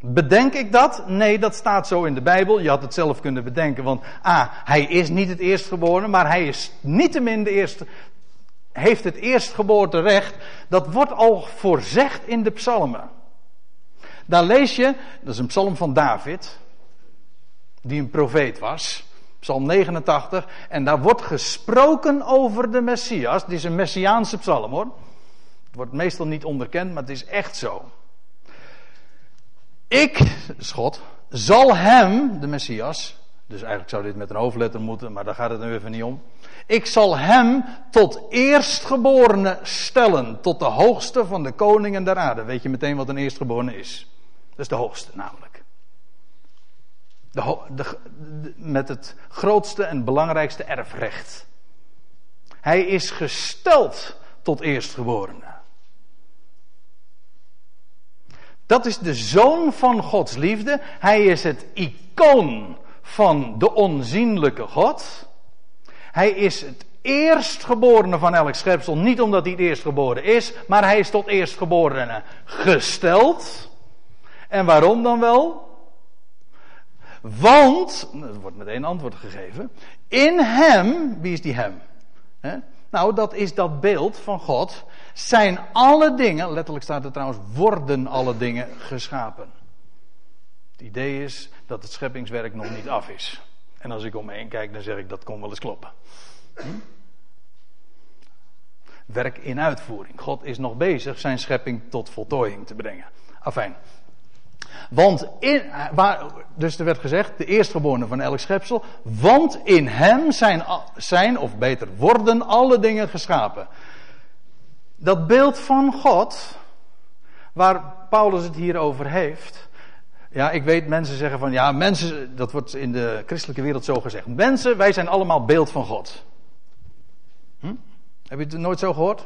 Bedenk ik dat? Nee, dat staat zo in de Bijbel. Je had het zelf kunnen bedenken, want A, hij is niet het eerstgeborene, maar hij is niettemin de eerste, heeft het eerstgeboorterecht. Dat wordt al voorzegd in de psalmen. Daar lees je, dat is een psalm van David, die een profeet was. Psalm 89. En daar wordt gesproken over de Messias. Dit is een Messiaanse psalm hoor. Het wordt meestal niet onderkend, maar het is echt zo. Ik, schot, zal hem, de Messias, dus eigenlijk zou dit met een hoofdletter moeten, maar daar gaat het nu even niet om. Ik zal hem tot eerstgeborene stellen, tot de hoogste van de koningen der aarde. Weet je meteen wat een eerstgeborene is? Dat is de hoogste namelijk. De, de, met het grootste en belangrijkste erfrecht. Hij is gesteld tot eerstgeborene. Dat is de zoon van Gods liefde. Hij is het icoon van de onzienlijke God. Hij is het eerstgeborene van elk schepsel. Niet omdat hij het eerstgeboren is, maar hij is tot eerstgeborene gesteld. En waarom dan wel? Want, er wordt meteen antwoord gegeven. In hem, wie is die hem? Nou, dat is dat beeld van God zijn alle dingen, letterlijk staat er trouwens, worden alle dingen geschapen. Het idee is dat het scheppingswerk nog niet af is. En als ik om me heen kijk, dan zeg ik dat kon wel eens kloppen. Hm? Werk in uitvoering. God is nog bezig zijn schepping tot voltooiing te brengen. Afijn. Want in, waar, dus er werd gezegd, de eerstgeborene van elk schepsel. Want in hem zijn, zijn, of beter worden alle dingen geschapen. Dat beeld van God, waar Paulus het hier over heeft. Ja, ik weet, mensen zeggen van, ja, mensen, dat wordt in de christelijke wereld zo gezegd. Mensen, wij zijn allemaal beeld van God. Hm? Heb je het nooit zo gehoord?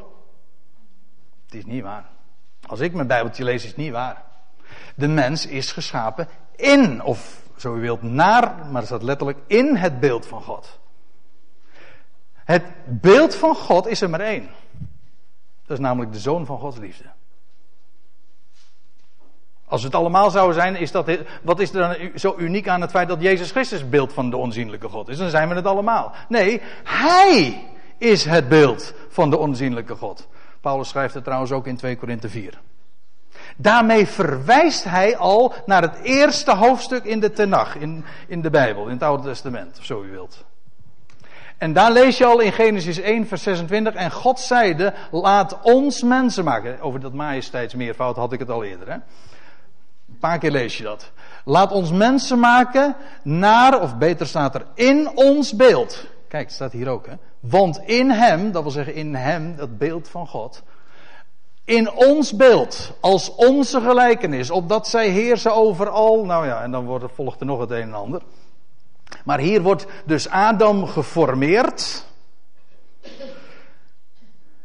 Het is niet waar. Als ik mijn Bijbeltje lees, is het niet waar. De mens is geschapen in, of zo u wilt, naar, maar het staat letterlijk in het beeld van God. Het beeld van God is er maar één. Dat is namelijk de zoon van Gods liefde. Als het allemaal zouden zijn, is dat, wat is er dan zo uniek aan het feit dat Jezus Christus beeld van de onzienlijke God is? Dan zijn we het allemaal. Nee, Hij is het beeld van de onzienlijke God. Paulus schrijft het trouwens ook in 2 Korinthe 4. Daarmee verwijst hij al naar het eerste hoofdstuk in de Tenach, in, in de Bijbel, in het Oude Testament, of zo u wilt. En daar lees je al in Genesis 1, vers 26. En God zeide: Laat ons mensen maken. Over dat majesteitsmeervoud had ik het al eerder. Hè? Paar keer lees je dat. Laat ons mensen maken naar, of beter staat er, in ons beeld. Kijk, het staat hier ook. Hè? Want in hem, dat wil zeggen in hem, dat beeld van God. In ons beeld, als onze gelijkenis, opdat zij heersen over al. Nou ja, en dan wordt, volgt er nog het een en ander. Maar hier wordt dus Adam geformeerd.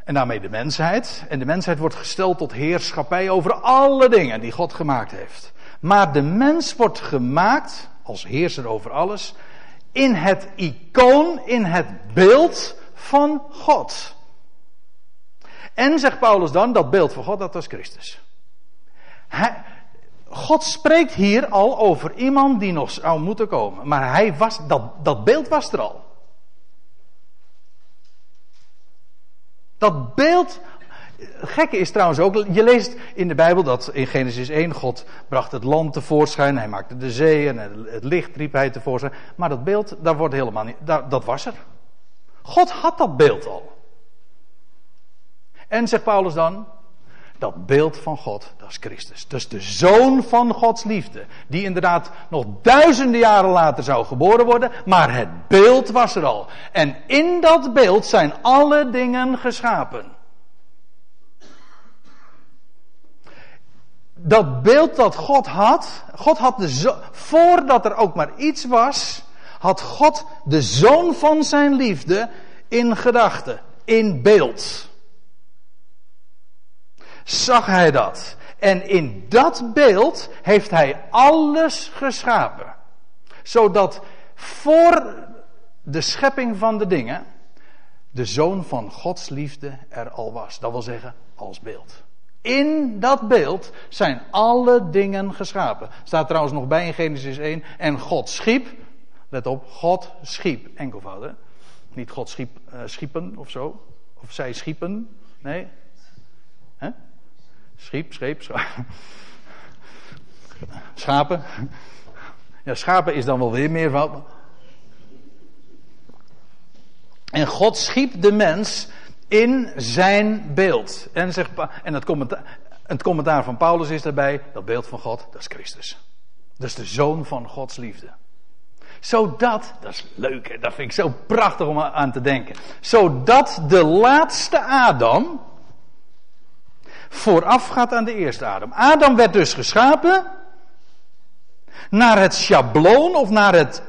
En daarmee de mensheid. En de mensheid wordt gesteld tot heerschappij over alle dingen die God gemaakt heeft. Maar de mens wordt gemaakt als heerser over alles. In het icoon, in het beeld van God. En zegt Paulus dan, dat beeld van God, dat was Christus. God spreekt hier al over iemand die nog zou moeten komen. Maar hij was, dat, dat beeld was er al. Dat beeld, gekke is trouwens ook, je leest in de Bijbel dat in Genesis 1 God bracht het land tevoorschijn, hij maakte de zee en het licht riep hij tevoorschijn. Maar dat beeld, daar wordt helemaal niet, dat was er. God had dat beeld al. En zegt Paulus dan, dat beeld van God, dat is Christus. Dat is de zoon van Gods liefde. Die inderdaad nog duizenden jaren later zou geboren worden. Maar het beeld was er al. En in dat beeld zijn alle dingen geschapen. Dat beeld dat God had. God had de zo, voordat er ook maar iets was. Had God de zoon van zijn liefde in gedachten. In beeld zag hij dat. En in dat beeld heeft hij alles geschapen. Zodat voor de schepping van de dingen de zoon van Gods liefde er al was. Dat wil zeggen, als beeld. In dat beeld zijn alle dingen geschapen. Staat trouwens nog bij in Genesis 1. En God schiep. Let op, God schiep. Enkelvoud, Niet God schiep, uh, schiepen of zo. Of zij schiepen. Nee. Schiep, scheep, schapen. Ja, schapen is dan wel weer meer van. En God schiep de mens in zijn beeld. En, zegt, en het, commentaar, commentaar van Paulus is daarbij: dat beeld van God, dat is Christus. Dat is de zoon van Gods liefde. Zodat, dat is leuk, hè? dat vind ik zo prachtig om aan te denken. Zodat de laatste Adam, voorafgaat aan de eerste Adam. Adam werd dus geschapen naar het schabloon of naar het,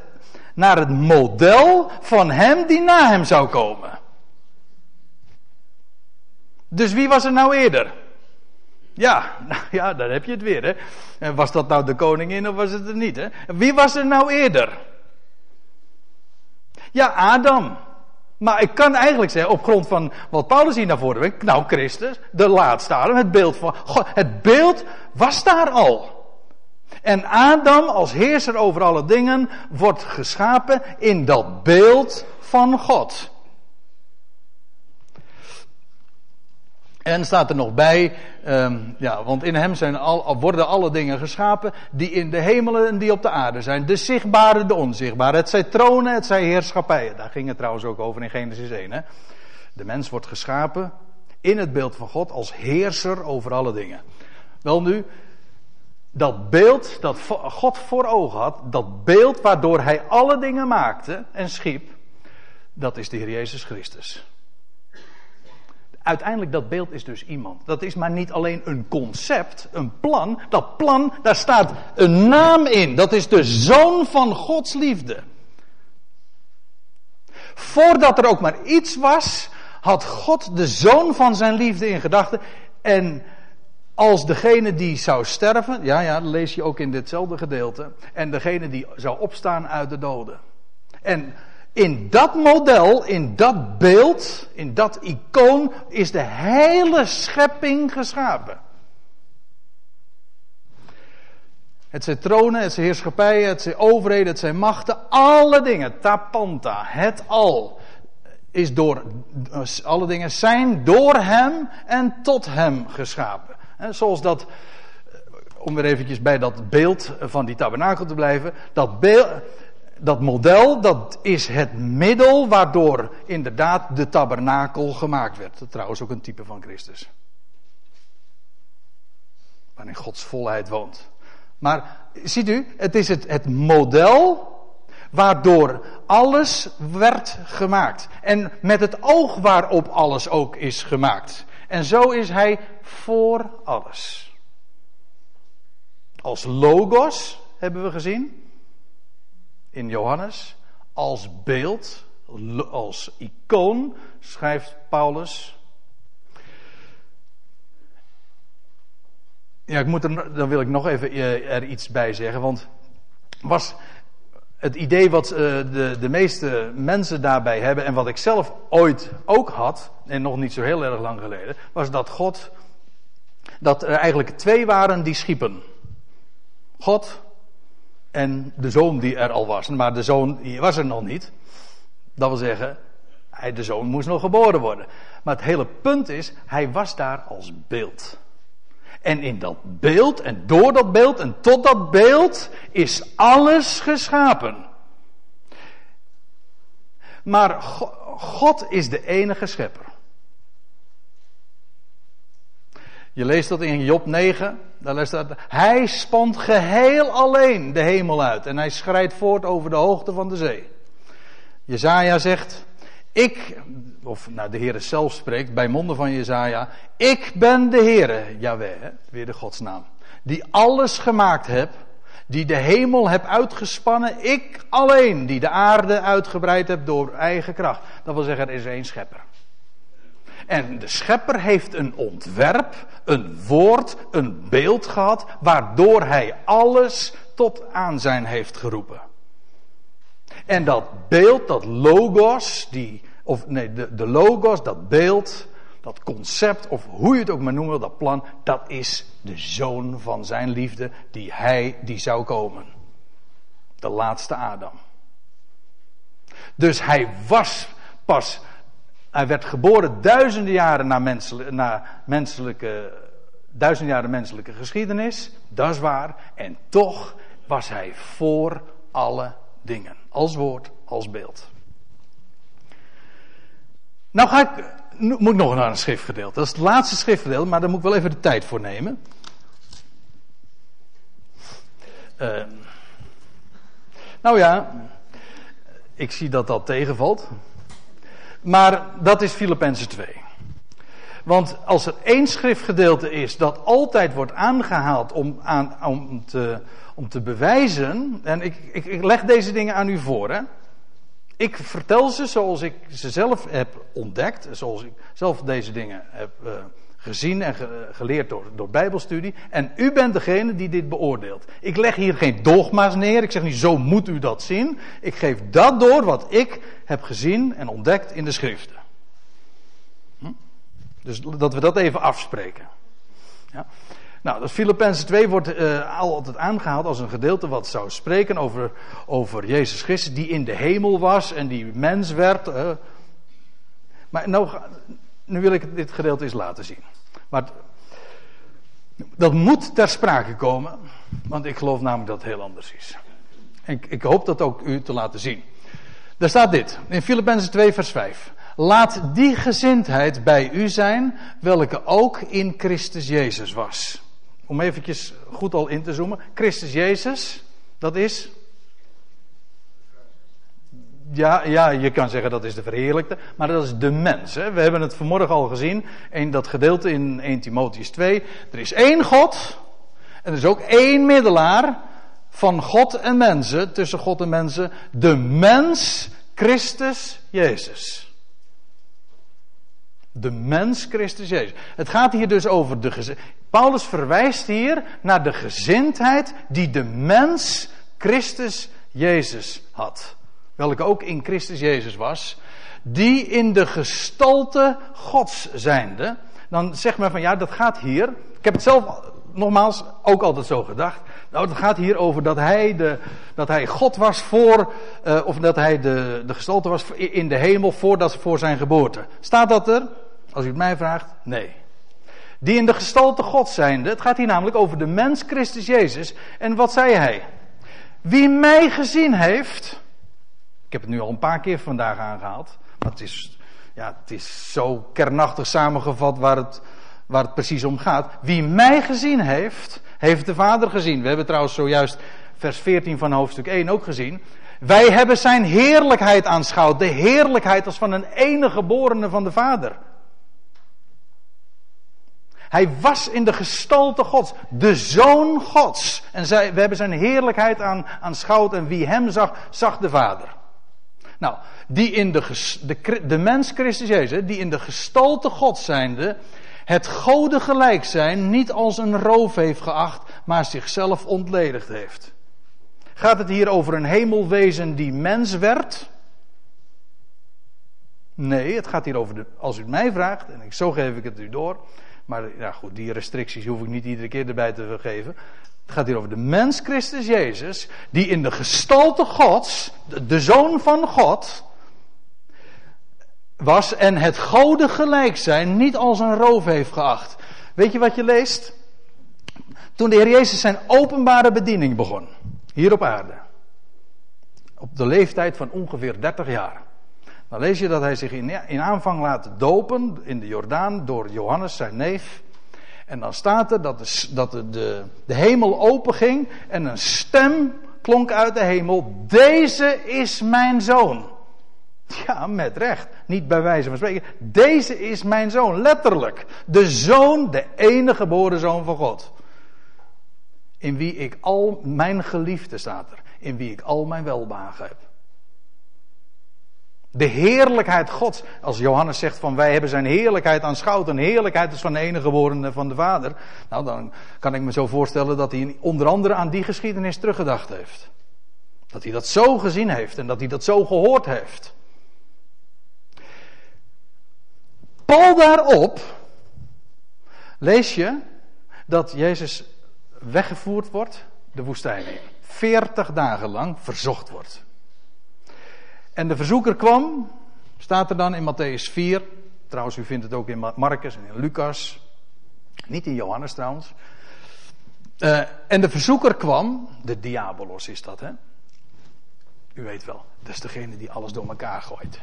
naar het model van hem die na hem zou komen. Dus wie was er nou eerder? Ja, [LAUGHS] nou ja, daar heb je het weer. Hè. En was dat nou de koningin of was het er niet? Hè? Wie was er nou eerder? Ja, Adam. Maar ik kan eigenlijk zeggen, op grond van wat Paulus hier naar voren brengt, nou Christus, de laatste Adam, het beeld van God, het beeld was daar al. En Adam als heerser over alle dingen wordt geschapen in dat beeld van God. En staat er nog bij, um, ja, want in hem zijn al, worden alle dingen geschapen die in de hemelen en die op de aarde zijn. De zichtbare, de onzichtbare. Het zijn tronen, het zijn heerschappijen. Daar ging het trouwens ook over in Genesis 1. Hè? De mens wordt geschapen in het beeld van God als heerser over alle dingen. Wel nu, dat beeld dat God voor ogen had, dat beeld waardoor hij alle dingen maakte en schiep, dat is de Heer Jezus Christus uiteindelijk dat beeld is dus iemand. Dat is maar niet alleen een concept, een plan. Dat plan, daar staat een naam in. Dat is de zoon van Gods liefde. Voordat er ook maar iets was, had God de zoon van zijn liefde in gedachten. En als degene die zou sterven, ja, ja, dat lees je ook in ditzelfde gedeelte. En degene die zou opstaan uit de doden. En in dat model, in dat beeld, in dat icoon is de hele schepping geschapen. Het zijn tronen, het zijn heerschappijen, het zijn overheden, het zijn machten, alle dingen, tapanta, het al, is door, alle dingen zijn door hem en tot hem geschapen. zoals dat, om weer eventjes bij dat beeld van die tabernakel te blijven, dat beeld, dat model, dat is het middel waardoor inderdaad de tabernakel gemaakt werd. Trouwens ook een type van Christus. Waarin Gods volheid woont. Maar ziet u, het is het, het model waardoor alles werd gemaakt. En met het oog waarop alles ook is gemaakt. En zo is hij voor alles. Als logos hebben we gezien in Johannes als beeld, als icoon, schrijft Paulus. Ja, ik moet er, dan wil ik nog even eh, er iets bij zeggen, want was het idee wat eh, de, de meeste mensen daarbij hebben en wat ik zelf ooit ook had, en nog niet zo heel erg lang geleden, was dat God, dat er eigenlijk twee waren die schiepen. God en de zoon die er al was. Maar de zoon die was er nog niet. Dat wil zeggen, hij, de zoon moest nog geboren worden. Maar het hele punt is, hij was daar als beeld. En in dat beeld en door dat beeld en tot dat beeld is alles geschapen. Maar God is de enige schepper. Je leest dat in Job 9. Daar staat, hij spant geheel alleen de hemel uit. En hij schrijdt voort over de hoogte van de zee. Jezaja zegt, ik, of nou de Heer zelf spreekt bij monden van Jezaja. Ik ben de Heere, Yahweh, weer de godsnaam. Die alles gemaakt heb. Die de hemel heb uitgespannen. Ik alleen, die de aarde uitgebreid heb door eigen kracht. Dat wil zeggen, er is één schepper. En de schepper heeft een ontwerp, een woord, een beeld gehad, waardoor hij alles tot aanzijn heeft geroepen. En dat beeld, dat logos, die, of nee, de, de logos, dat beeld, dat concept, of hoe je het ook maar noemen dat plan, dat is de zoon van zijn liefde, die hij, die zou komen. De laatste Adam. Dus hij was pas hij werd geboren duizenden jaren na, na menselijke, duizenden jaren menselijke geschiedenis. Dat is waar. En toch was hij voor alle dingen. Als woord, als beeld. Nou ga ik, moet ik nog naar een schriftgedeelte. Dat is het laatste schriftgedeelte, maar daar moet ik wel even de tijd voor nemen. Uh, nou ja, ik zie dat dat tegenvalt. Maar dat is Filippenzen 2. Want als er één schriftgedeelte is dat altijd wordt aangehaald om, aan, om, te, om te bewijzen. En ik, ik, ik leg deze dingen aan u voor. Hè. Ik vertel ze zoals ik ze zelf heb ontdekt. Zoals ik zelf deze dingen heb uh, gezien en geleerd door, door Bijbelstudie. En u bent degene die dit beoordeelt. Ik leg hier geen dogma's neer. Ik zeg niet zo moet u dat zien. Ik geef dat door wat ik heb gezien en ontdekt in de schriften. Hm? Dus dat we dat even afspreken. Ja. Nou, dat Filippenzen 2 wordt uh, altijd aangehaald als een gedeelte wat zou spreken over, over Jezus Christus, die in de hemel was en die mens werd. Uh. Maar nou, nu wil ik dit gedeelte eens laten zien. Maar dat moet ter sprake komen, want ik geloof namelijk dat het heel anders is. Ik, ik hoop dat ook u te laten zien. Daar staat dit, in Filippenzen 2 vers 5. Laat die gezindheid bij u zijn, welke ook in Christus Jezus was. Om eventjes goed al in te zoomen. Christus Jezus, dat is ja, ja, je kan zeggen dat is de verheerlijkte, maar dat is de mens. Hè. We hebben het vanmorgen al gezien in dat gedeelte in 1 Timotheus 2. Er is één God en er is ook één middelaar van God en mensen, tussen God en mensen, de mens Christus Jezus. De mens Christus Jezus. Het gaat hier dus over de gezindheid. Paulus verwijst hier naar de gezindheid die de mens Christus Jezus had welke ook in Christus Jezus was, die in de gestalte Gods zijnde, dan zegt men van ja, dat gaat hier. Ik heb het zelf nogmaals ook altijd zo gedacht. Nou, het gaat hier over dat hij, de, dat hij God was voor, uh, of dat hij de, de gestalte was in de hemel voordat, voor zijn geboorte. Staat dat er? Als u het mij vraagt, nee. Die in de gestalte God zijnde, het gaat hier namelijk over de mens Christus Jezus. En wat zei hij? Wie mij gezien heeft, ik heb het nu al een paar keer vandaag aangehaald. Maar het is, ja, het is zo kernachtig samengevat waar het, waar het precies om gaat. Wie mij gezien heeft, heeft de Vader gezien. We hebben trouwens zojuist vers 14 van hoofdstuk 1 ook gezien. Wij hebben zijn heerlijkheid aanschouwd. De heerlijkheid als van een enige geborene van de Vader. Hij was in de gestalte Gods, de Zoon Gods. En zij, we hebben zijn heerlijkheid aan, aanschouwd en wie hem zag, zag de Vader. Nou, die in de, de, de mens Christus Jezus, die in de gestalte God zijnde, het Gode gelijk zijn niet als een roof heeft geacht, maar zichzelf ontledigd heeft. Gaat het hier over een hemelwezen die mens werd? Nee, het gaat hier over de, als u het mij vraagt, en ik, zo geef ik het u door. Maar ja, goed, die restricties hoef ik niet iedere keer erbij te geven. Het gaat hier over de mens Christus Jezus, die in de gestalte Gods, de, zoon van God, was en het goden gelijk zijn niet als een roof heeft geacht. Weet je wat je leest? Toen de Heer Jezus zijn openbare bediening begon, hier op aarde, op de leeftijd van ongeveer 30 jaar. Dan lees je dat hij zich in, in aanvang laat dopen in de Jordaan door Johannes, zijn neef. En dan staat er dat, de, dat de, de, de hemel openging en een stem klonk uit de hemel: Deze is mijn zoon. Ja, met recht. Niet bij wijze van spreken. Deze is mijn zoon, letterlijk. De zoon, de enige geboren zoon van God. In wie ik al mijn geliefde staat er. In wie ik al mijn welbehagen heb. De heerlijkheid Gods. Als Johannes zegt van wij hebben zijn heerlijkheid aanschouwd. En heerlijkheid is van de enige geboren van de Vader. Nou, dan kan ik me zo voorstellen dat hij onder andere aan die geschiedenis teruggedacht heeft. Dat hij dat zo gezien heeft en dat hij dat zo gehoord heeft. Paul daarop lees je dat Jezus weggevoerd wordt de woestijn in. 40 dagen lang verzocht wordt. En de verzoeker kwam, staat er dan in Matthäus 4. Trouwens, u vindt het ook in Marcus en in Lucas. Niet in Johannes trouwens. Uh, en de verzoeker kwam, de diabolos is dat hè. U weet wel, dat is degene die alles door elkaar gooit.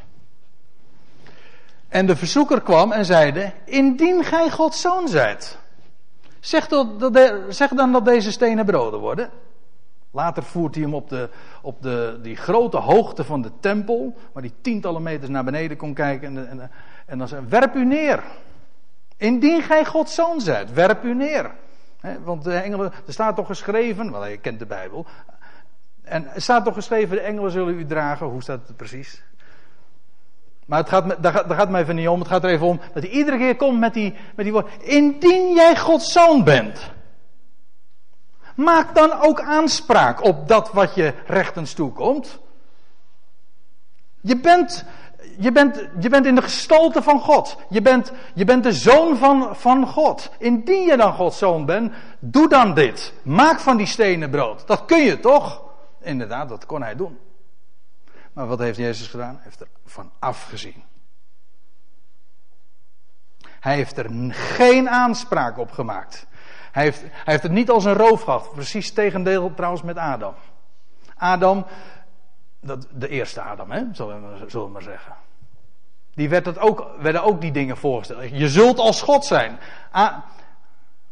En de verzoeker kwam en zeide: Indien gij Gods zoon zijt, zeg, zeg dan dat deze stenen broden worden. Later voert hij hem op, de, op de, die grote hoogte van de tempel, waar hij tientallen meters naar beneden kon kijken. En, en, en dan zei werp u neer. Indien gij Gods zoon zijt, werp u neer. want de engelen, er staat toch geschreven, wel je kent de Bijbel. En er staat toch geschreven, de engelen zullen u dragen. Hoe staat het precies? Maar het gaat, daar, gaat, daar gaat mij even niet om. Het gaat er even om dat hij iedere keer komt met die, met die woorden. Indien jij Gods zoon bent. Maak dan ook aanspraak op dat wat je rechtens toekomt. Je bent, je bent, je bent in de gestalte van God. Je bent, je bent de zoon van, van God. Indien je dan Gods zoon bent, doe dan dit. Maak van die stenen brood. Dat kun je toch? Inderdaad, dat kon hij doen. Maar wat heeft Jezus gedaan? Hij heeft er van afgezien. Hij heeft er geen aanspraak op gemaakt. Hij heeft, hij heeft het niet als een roof gehad. Precies tegendeel trouwens met Adam. Adam, dat, de eerste Adam, hè, zullen, we, maar zeggen. Die werd het ook, werden ook die dingen voorgesteld. Je zult als God zijn.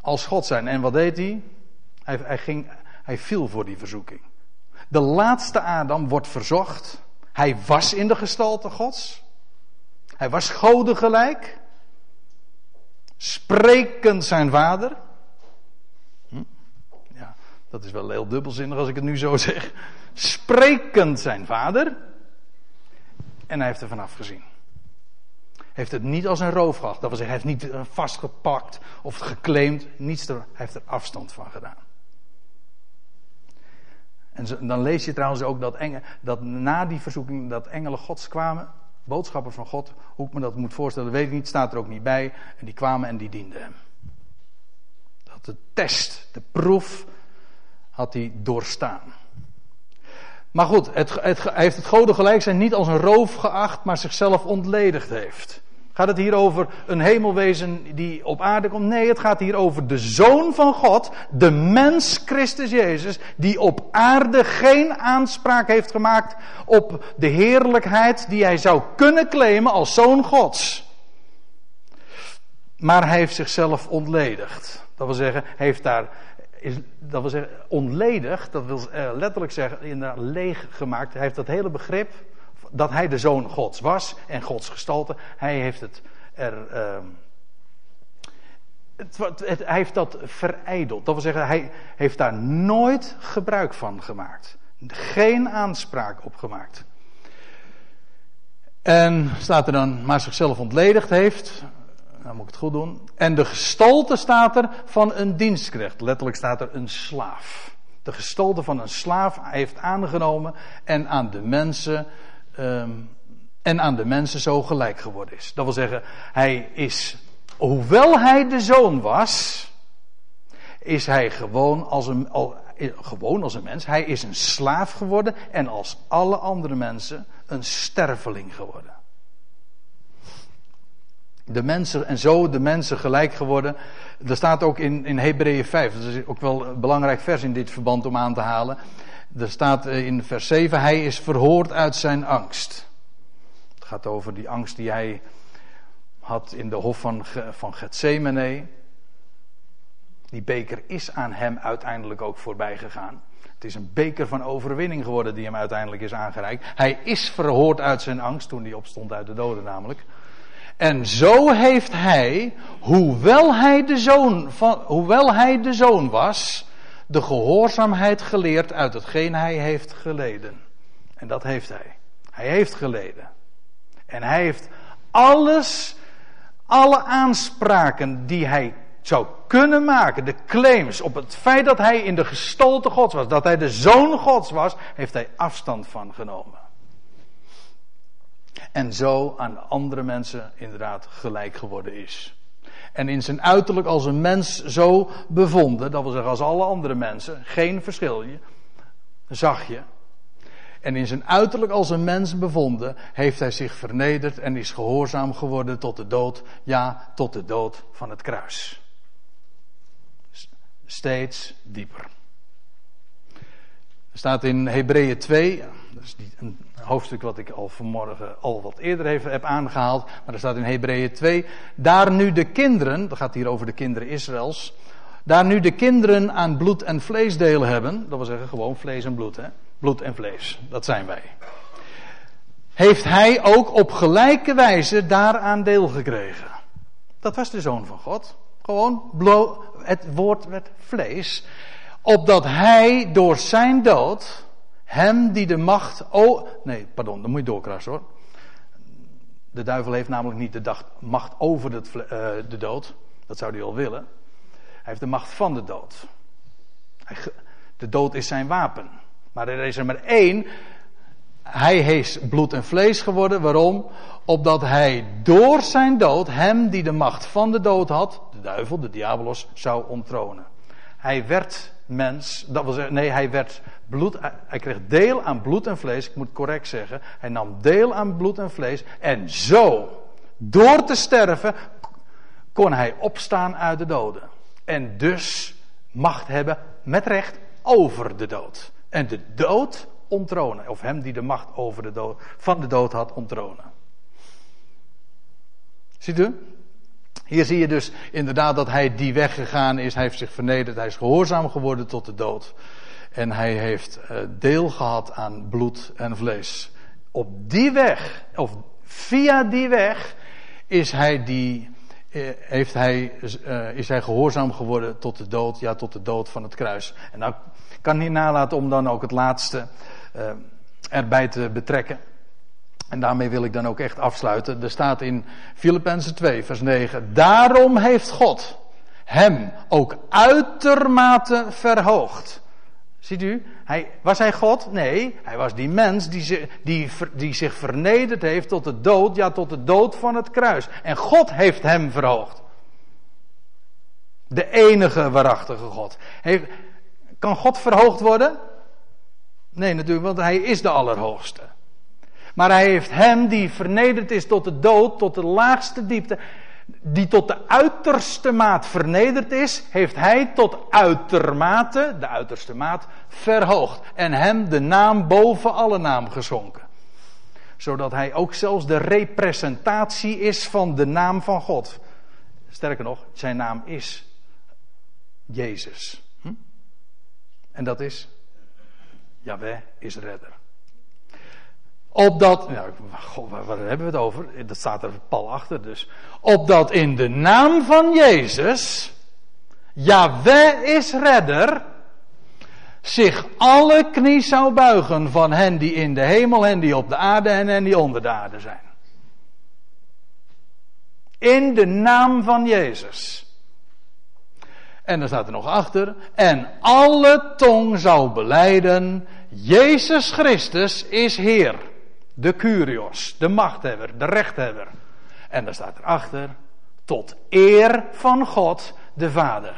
als God zijn. En wat deed hij? Hij, hij, ging, hij viel voor die verzoeking. De laatste Adam wordt verzocht. Hij was in de gestalte Gods. Hij was goden gelijk. Sprekend zijn vader. Dat is wel heel dubbelzinnig als ik het nu zo zeg. Sprekend zijn vader. En hij heeft er vanaf gezien. Heeft het niet als een roof gehad. Dat wil zeggen, hij heeft niet vastgepakt of geclaimd. Niets er, hij heeft er afstand van gedaan. En dan lees je trouwens ook dat, dat na die verzoeking dat engelen gods kwamen, boodschappen van God, hoe ik me dat moet voorstellen, weet ik niet, staat er ook niet bij. En die kwamen en die dienden hem. Dat de test, de proef, had hij doorstaan. Maar goed, het, het, hij heeft het goden gelijk zijn niet als een roof geacht, maar zichzelf ontledigd heeft. Gaat het hier over een hemelwezen die op aarde komt? Nee, het gaat hier over de Zoon van God, de mens Christus Jezus, die op aarde geen aanspraak heeft gemaakt op de heerlijkheid die hij zou kunnen claimen als Zoon Gods. Maar hij heeft zichzelf ontledigd. Dat wil zeggen, heeft daar, is, dat wil zeggen, ontledigd, dat wil letterlijk zeggen, inderdaad leeg gemaakt. Hij heeft dat hele begrip dat hij de zoon Gods was en Gods gestalte. Hij heeft het er. Het, het, hij heeft dat verijdeld. Dat wil zeggen, hij heeft daar nooit gebruik van gemaakt. Geen aanspraak op gemaakt. En staat er dan, maar zichzelf ontledigd heeft. Dan moet ik het goed doen. En de gestalte staat er van een dienstknecht. Letterlijk staat er een slaaf. De gestalte van een slaaf heeft aangenomen en aan de mensen um, en aan de mensen zo gelijk geworden is. Dat wil zeggen, hij is, hoewel hij de zoon was, is hij gewoon als een, al, gewoon als een mens. Hij is een slaaf geworden en als alle andere mensen een sterveling geworden. De mensen, en zo de mensen gelijk geworden. Er staat ook in, in Hebreeën 5, dat is ook wel een belangrijk vers in dit verband om aan te halen. Er staat eh, in vers 7, hij is verhoord uit zijn angst. Het gaat over die angst die hij had in de hof van, van Gethsemane. Die beker is aan hem uiteindelijk ook voorbij gegaan. Het is een beker van overwinning geworden die hem uiteindelijk is aangereikt. Hij is verhoord uit zijn angst toen hij opstond uit de doden namelijk. En zo heeft hij, hoewel hij de zoon, van, hoewel hij de zoon was, de gehoorzaamheid geleerd uit hetgeen hij heeft geleden. En dat heeft hij. Hij heeft geleden. En hij heeft alles, alle aanspraken die hij zou kunnen maken, de claims op het feit dat hij in de gestalte Gods was, dat hij de zoon Gods was, heeft hij afstand van genomen. En zo aan andere mensen inderdaad gelijk geworden is. En in zijn uiterlijk als een mens zo bevonden, dat wil zeggen als alle andere mensen, geen verschil, zag je. En in zijn uiterlijk als een mens bevonden, heeft hij zich vernederd en is gehoorzaam geworden tot de dood, ja, tot de dood van het kruis steeds dieper. Er staat in Hebreeën 2, dat is een hoofdstuk wat ik al vanmorgen al wat eerder heb aangehaald, maar er staat in Hebreeën 2, daar nu de kinderen, dat gaat hier over de kinderen Israëls, daar nu de kinderen aan bloed en vlees deel hebben, dat wil zeggen gewoon vlees en bloed, hè? bloed en vlees, dat zijn wij. Heeft hij ook op gelijke wijze daaraan deel gekregen. Dat was de zoon van God. Gewoon het woord werd vlees. Opdat hij door zijn dood hem die de macht. Oh, nee, pardon, dan moet je doorkrassen hoor. De duivel heeft namelijk niet de macht over de, uh, de dood. Dat zou hij wel willen. Hij heeft de macht van de dood. De dood is zijn wapen. Maar er is er maar één. Hij is bloed en vlees geworden. Waarom? Opdat hij door zijn dood hem die de macht van de dood had, duivel, de diabolos, zou onttronen. Hij werd mens, dat wil zeggen, nee, hij werd bloed, hij kreeg deel aan bloed en vlees, ik moet correct zeggen. Hij nam deel aan bloed en vlees en zo, door te sterven, kon hij opstaan uit de doden. En dus macht hebben met recht over de dood. En de dood onttronen, of hem die de macht over de dood, van de dood had onttronen. Ziet u? Hier zie je dus inderdaad dat hij die weg gegaan is. Hij heeft zich vernederd. Hij is gehoorzaam geworden tot de dood. En hij heeft eh, deel gehad aan bloed en vlees. Op die weg, of via die weg, is hij, die, eh, heeft hij, uh, is hij gehoorzaam geworden tot de dood. Ja, tot de dood van het kruis. En nou kan niet nalaten om dan ook het laatste erbij te betrekken. En daarmee wil ik dan ook echt afsluiten. Er staat in Filippenzen 2, vers 9. Daarom heeft God hem ook uitermate verhoogd. Ziet u? Hij, was hij God? Nee, hij was die mens die, die, die zich vernederd heeft tot de dood, ja tot de dood van het kruis. En God heeft hem verhoogd. De enige waarachtige God. Heeft, kan God verhoogd worden? Nee, natuurlijk, want hij is de Allerhoogste. Maar hij heeft hem die vernederd is tot de dood, tot de laagste diepte, die tot de uiterste maat vernederd is, heeft hij tot uitermate, de uiterste maat, verhoogd. En hem de naam boven alle naam geschonken. Zodat hij ook zelfs de representatie is van de naam van God. Sterker nog, zijn naam is Jezus. Hm? En dat is, Jaweh is redder. Opdat, nou, God, waar, hebben we het over? Dat staat er pal achter dus. Opdat in de naam van Jezus, Yahweh is redder, zich alle knie zou buigen van hen die in de hemel, hen die op de aarde en hen die onder de aarde zijn. In de naam van Jezus. En dan staat er nog achter, en alle tong zou beleiden, Jezus Christus is Heer. De Curios, de machthebber, de rechthebber. En daar staat erachter, tot eer van God de Vader.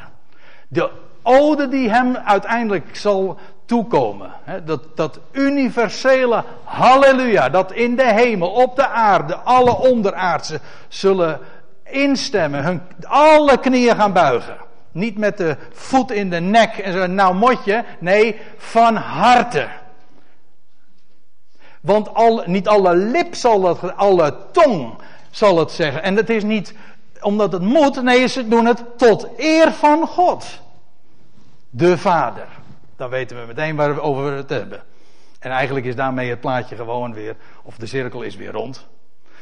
De ode die hem uiteindelijk zal toekomen. Dat, dat universele halleluja, dat in de hemel, op de aarde, alle onderaardse zullen instemmen, hun, alle knieën gaan buigen. Niet met de voet in de nek en zo, nou motje. Nee, van harte. Want al, niet alle lip zal dat, alle tong zal het zeggen. En het is niet omdat het moet, nee, ze doen het tot eer van God. De Vader. Dan weten we meteen waar we over het hebben. En eigenlijk is daarmee het plaatje gewoon weer, of de cirkel is weer rond.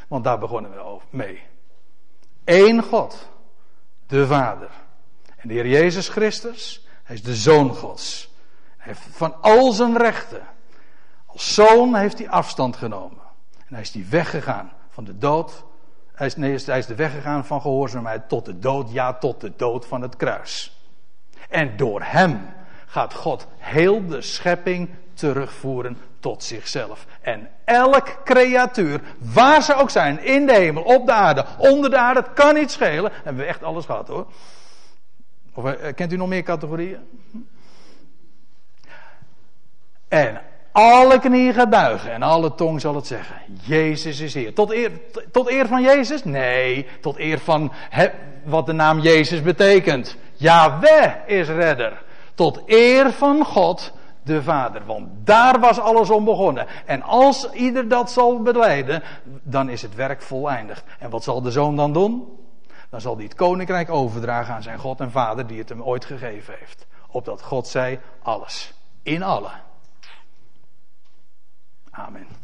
Want daar begonnen we mee. Eén God, de Vader. En de Heer Jezus Christus, hij is de Zoon Gods. Hij heeft van al zijn rechten. Zoon heeft hij afstand genomen. En hij is die weggegaan van de dood. Hij is, nee, hij is de weggegaan van gehoorzaamheid tot de dood, ja, tot de dood van het kruis. En door hem gaat God heel de schepping terugvoeren tot zichzelf. En elk creatuur, waar ze ook zijn, in de hemel, op de aarde, onder de aarde, het kan niet schelen. Hebben we echt alles gehad hoor. Of eh, kent u nog meer categorieën? En alle knieën gaat buigen en alle tong zal het zeggen. Jezus is Heer. Tot eer, tot eer van Jezus? Nee, tot eer van wat de naam Jezus betekent. Yahweh is redder. Tot eer van God de Vader. Want daar was alles om begonnen. En als ieder dat zal beleiden, dan is het werk voleindigd. En wat zal de zoon dan doen? Dan zal hij het koninkrijk overdragen aan zijn God en Vader die het hem ooit gegeven heeft. Opdat God zei alles. In alle. Amen.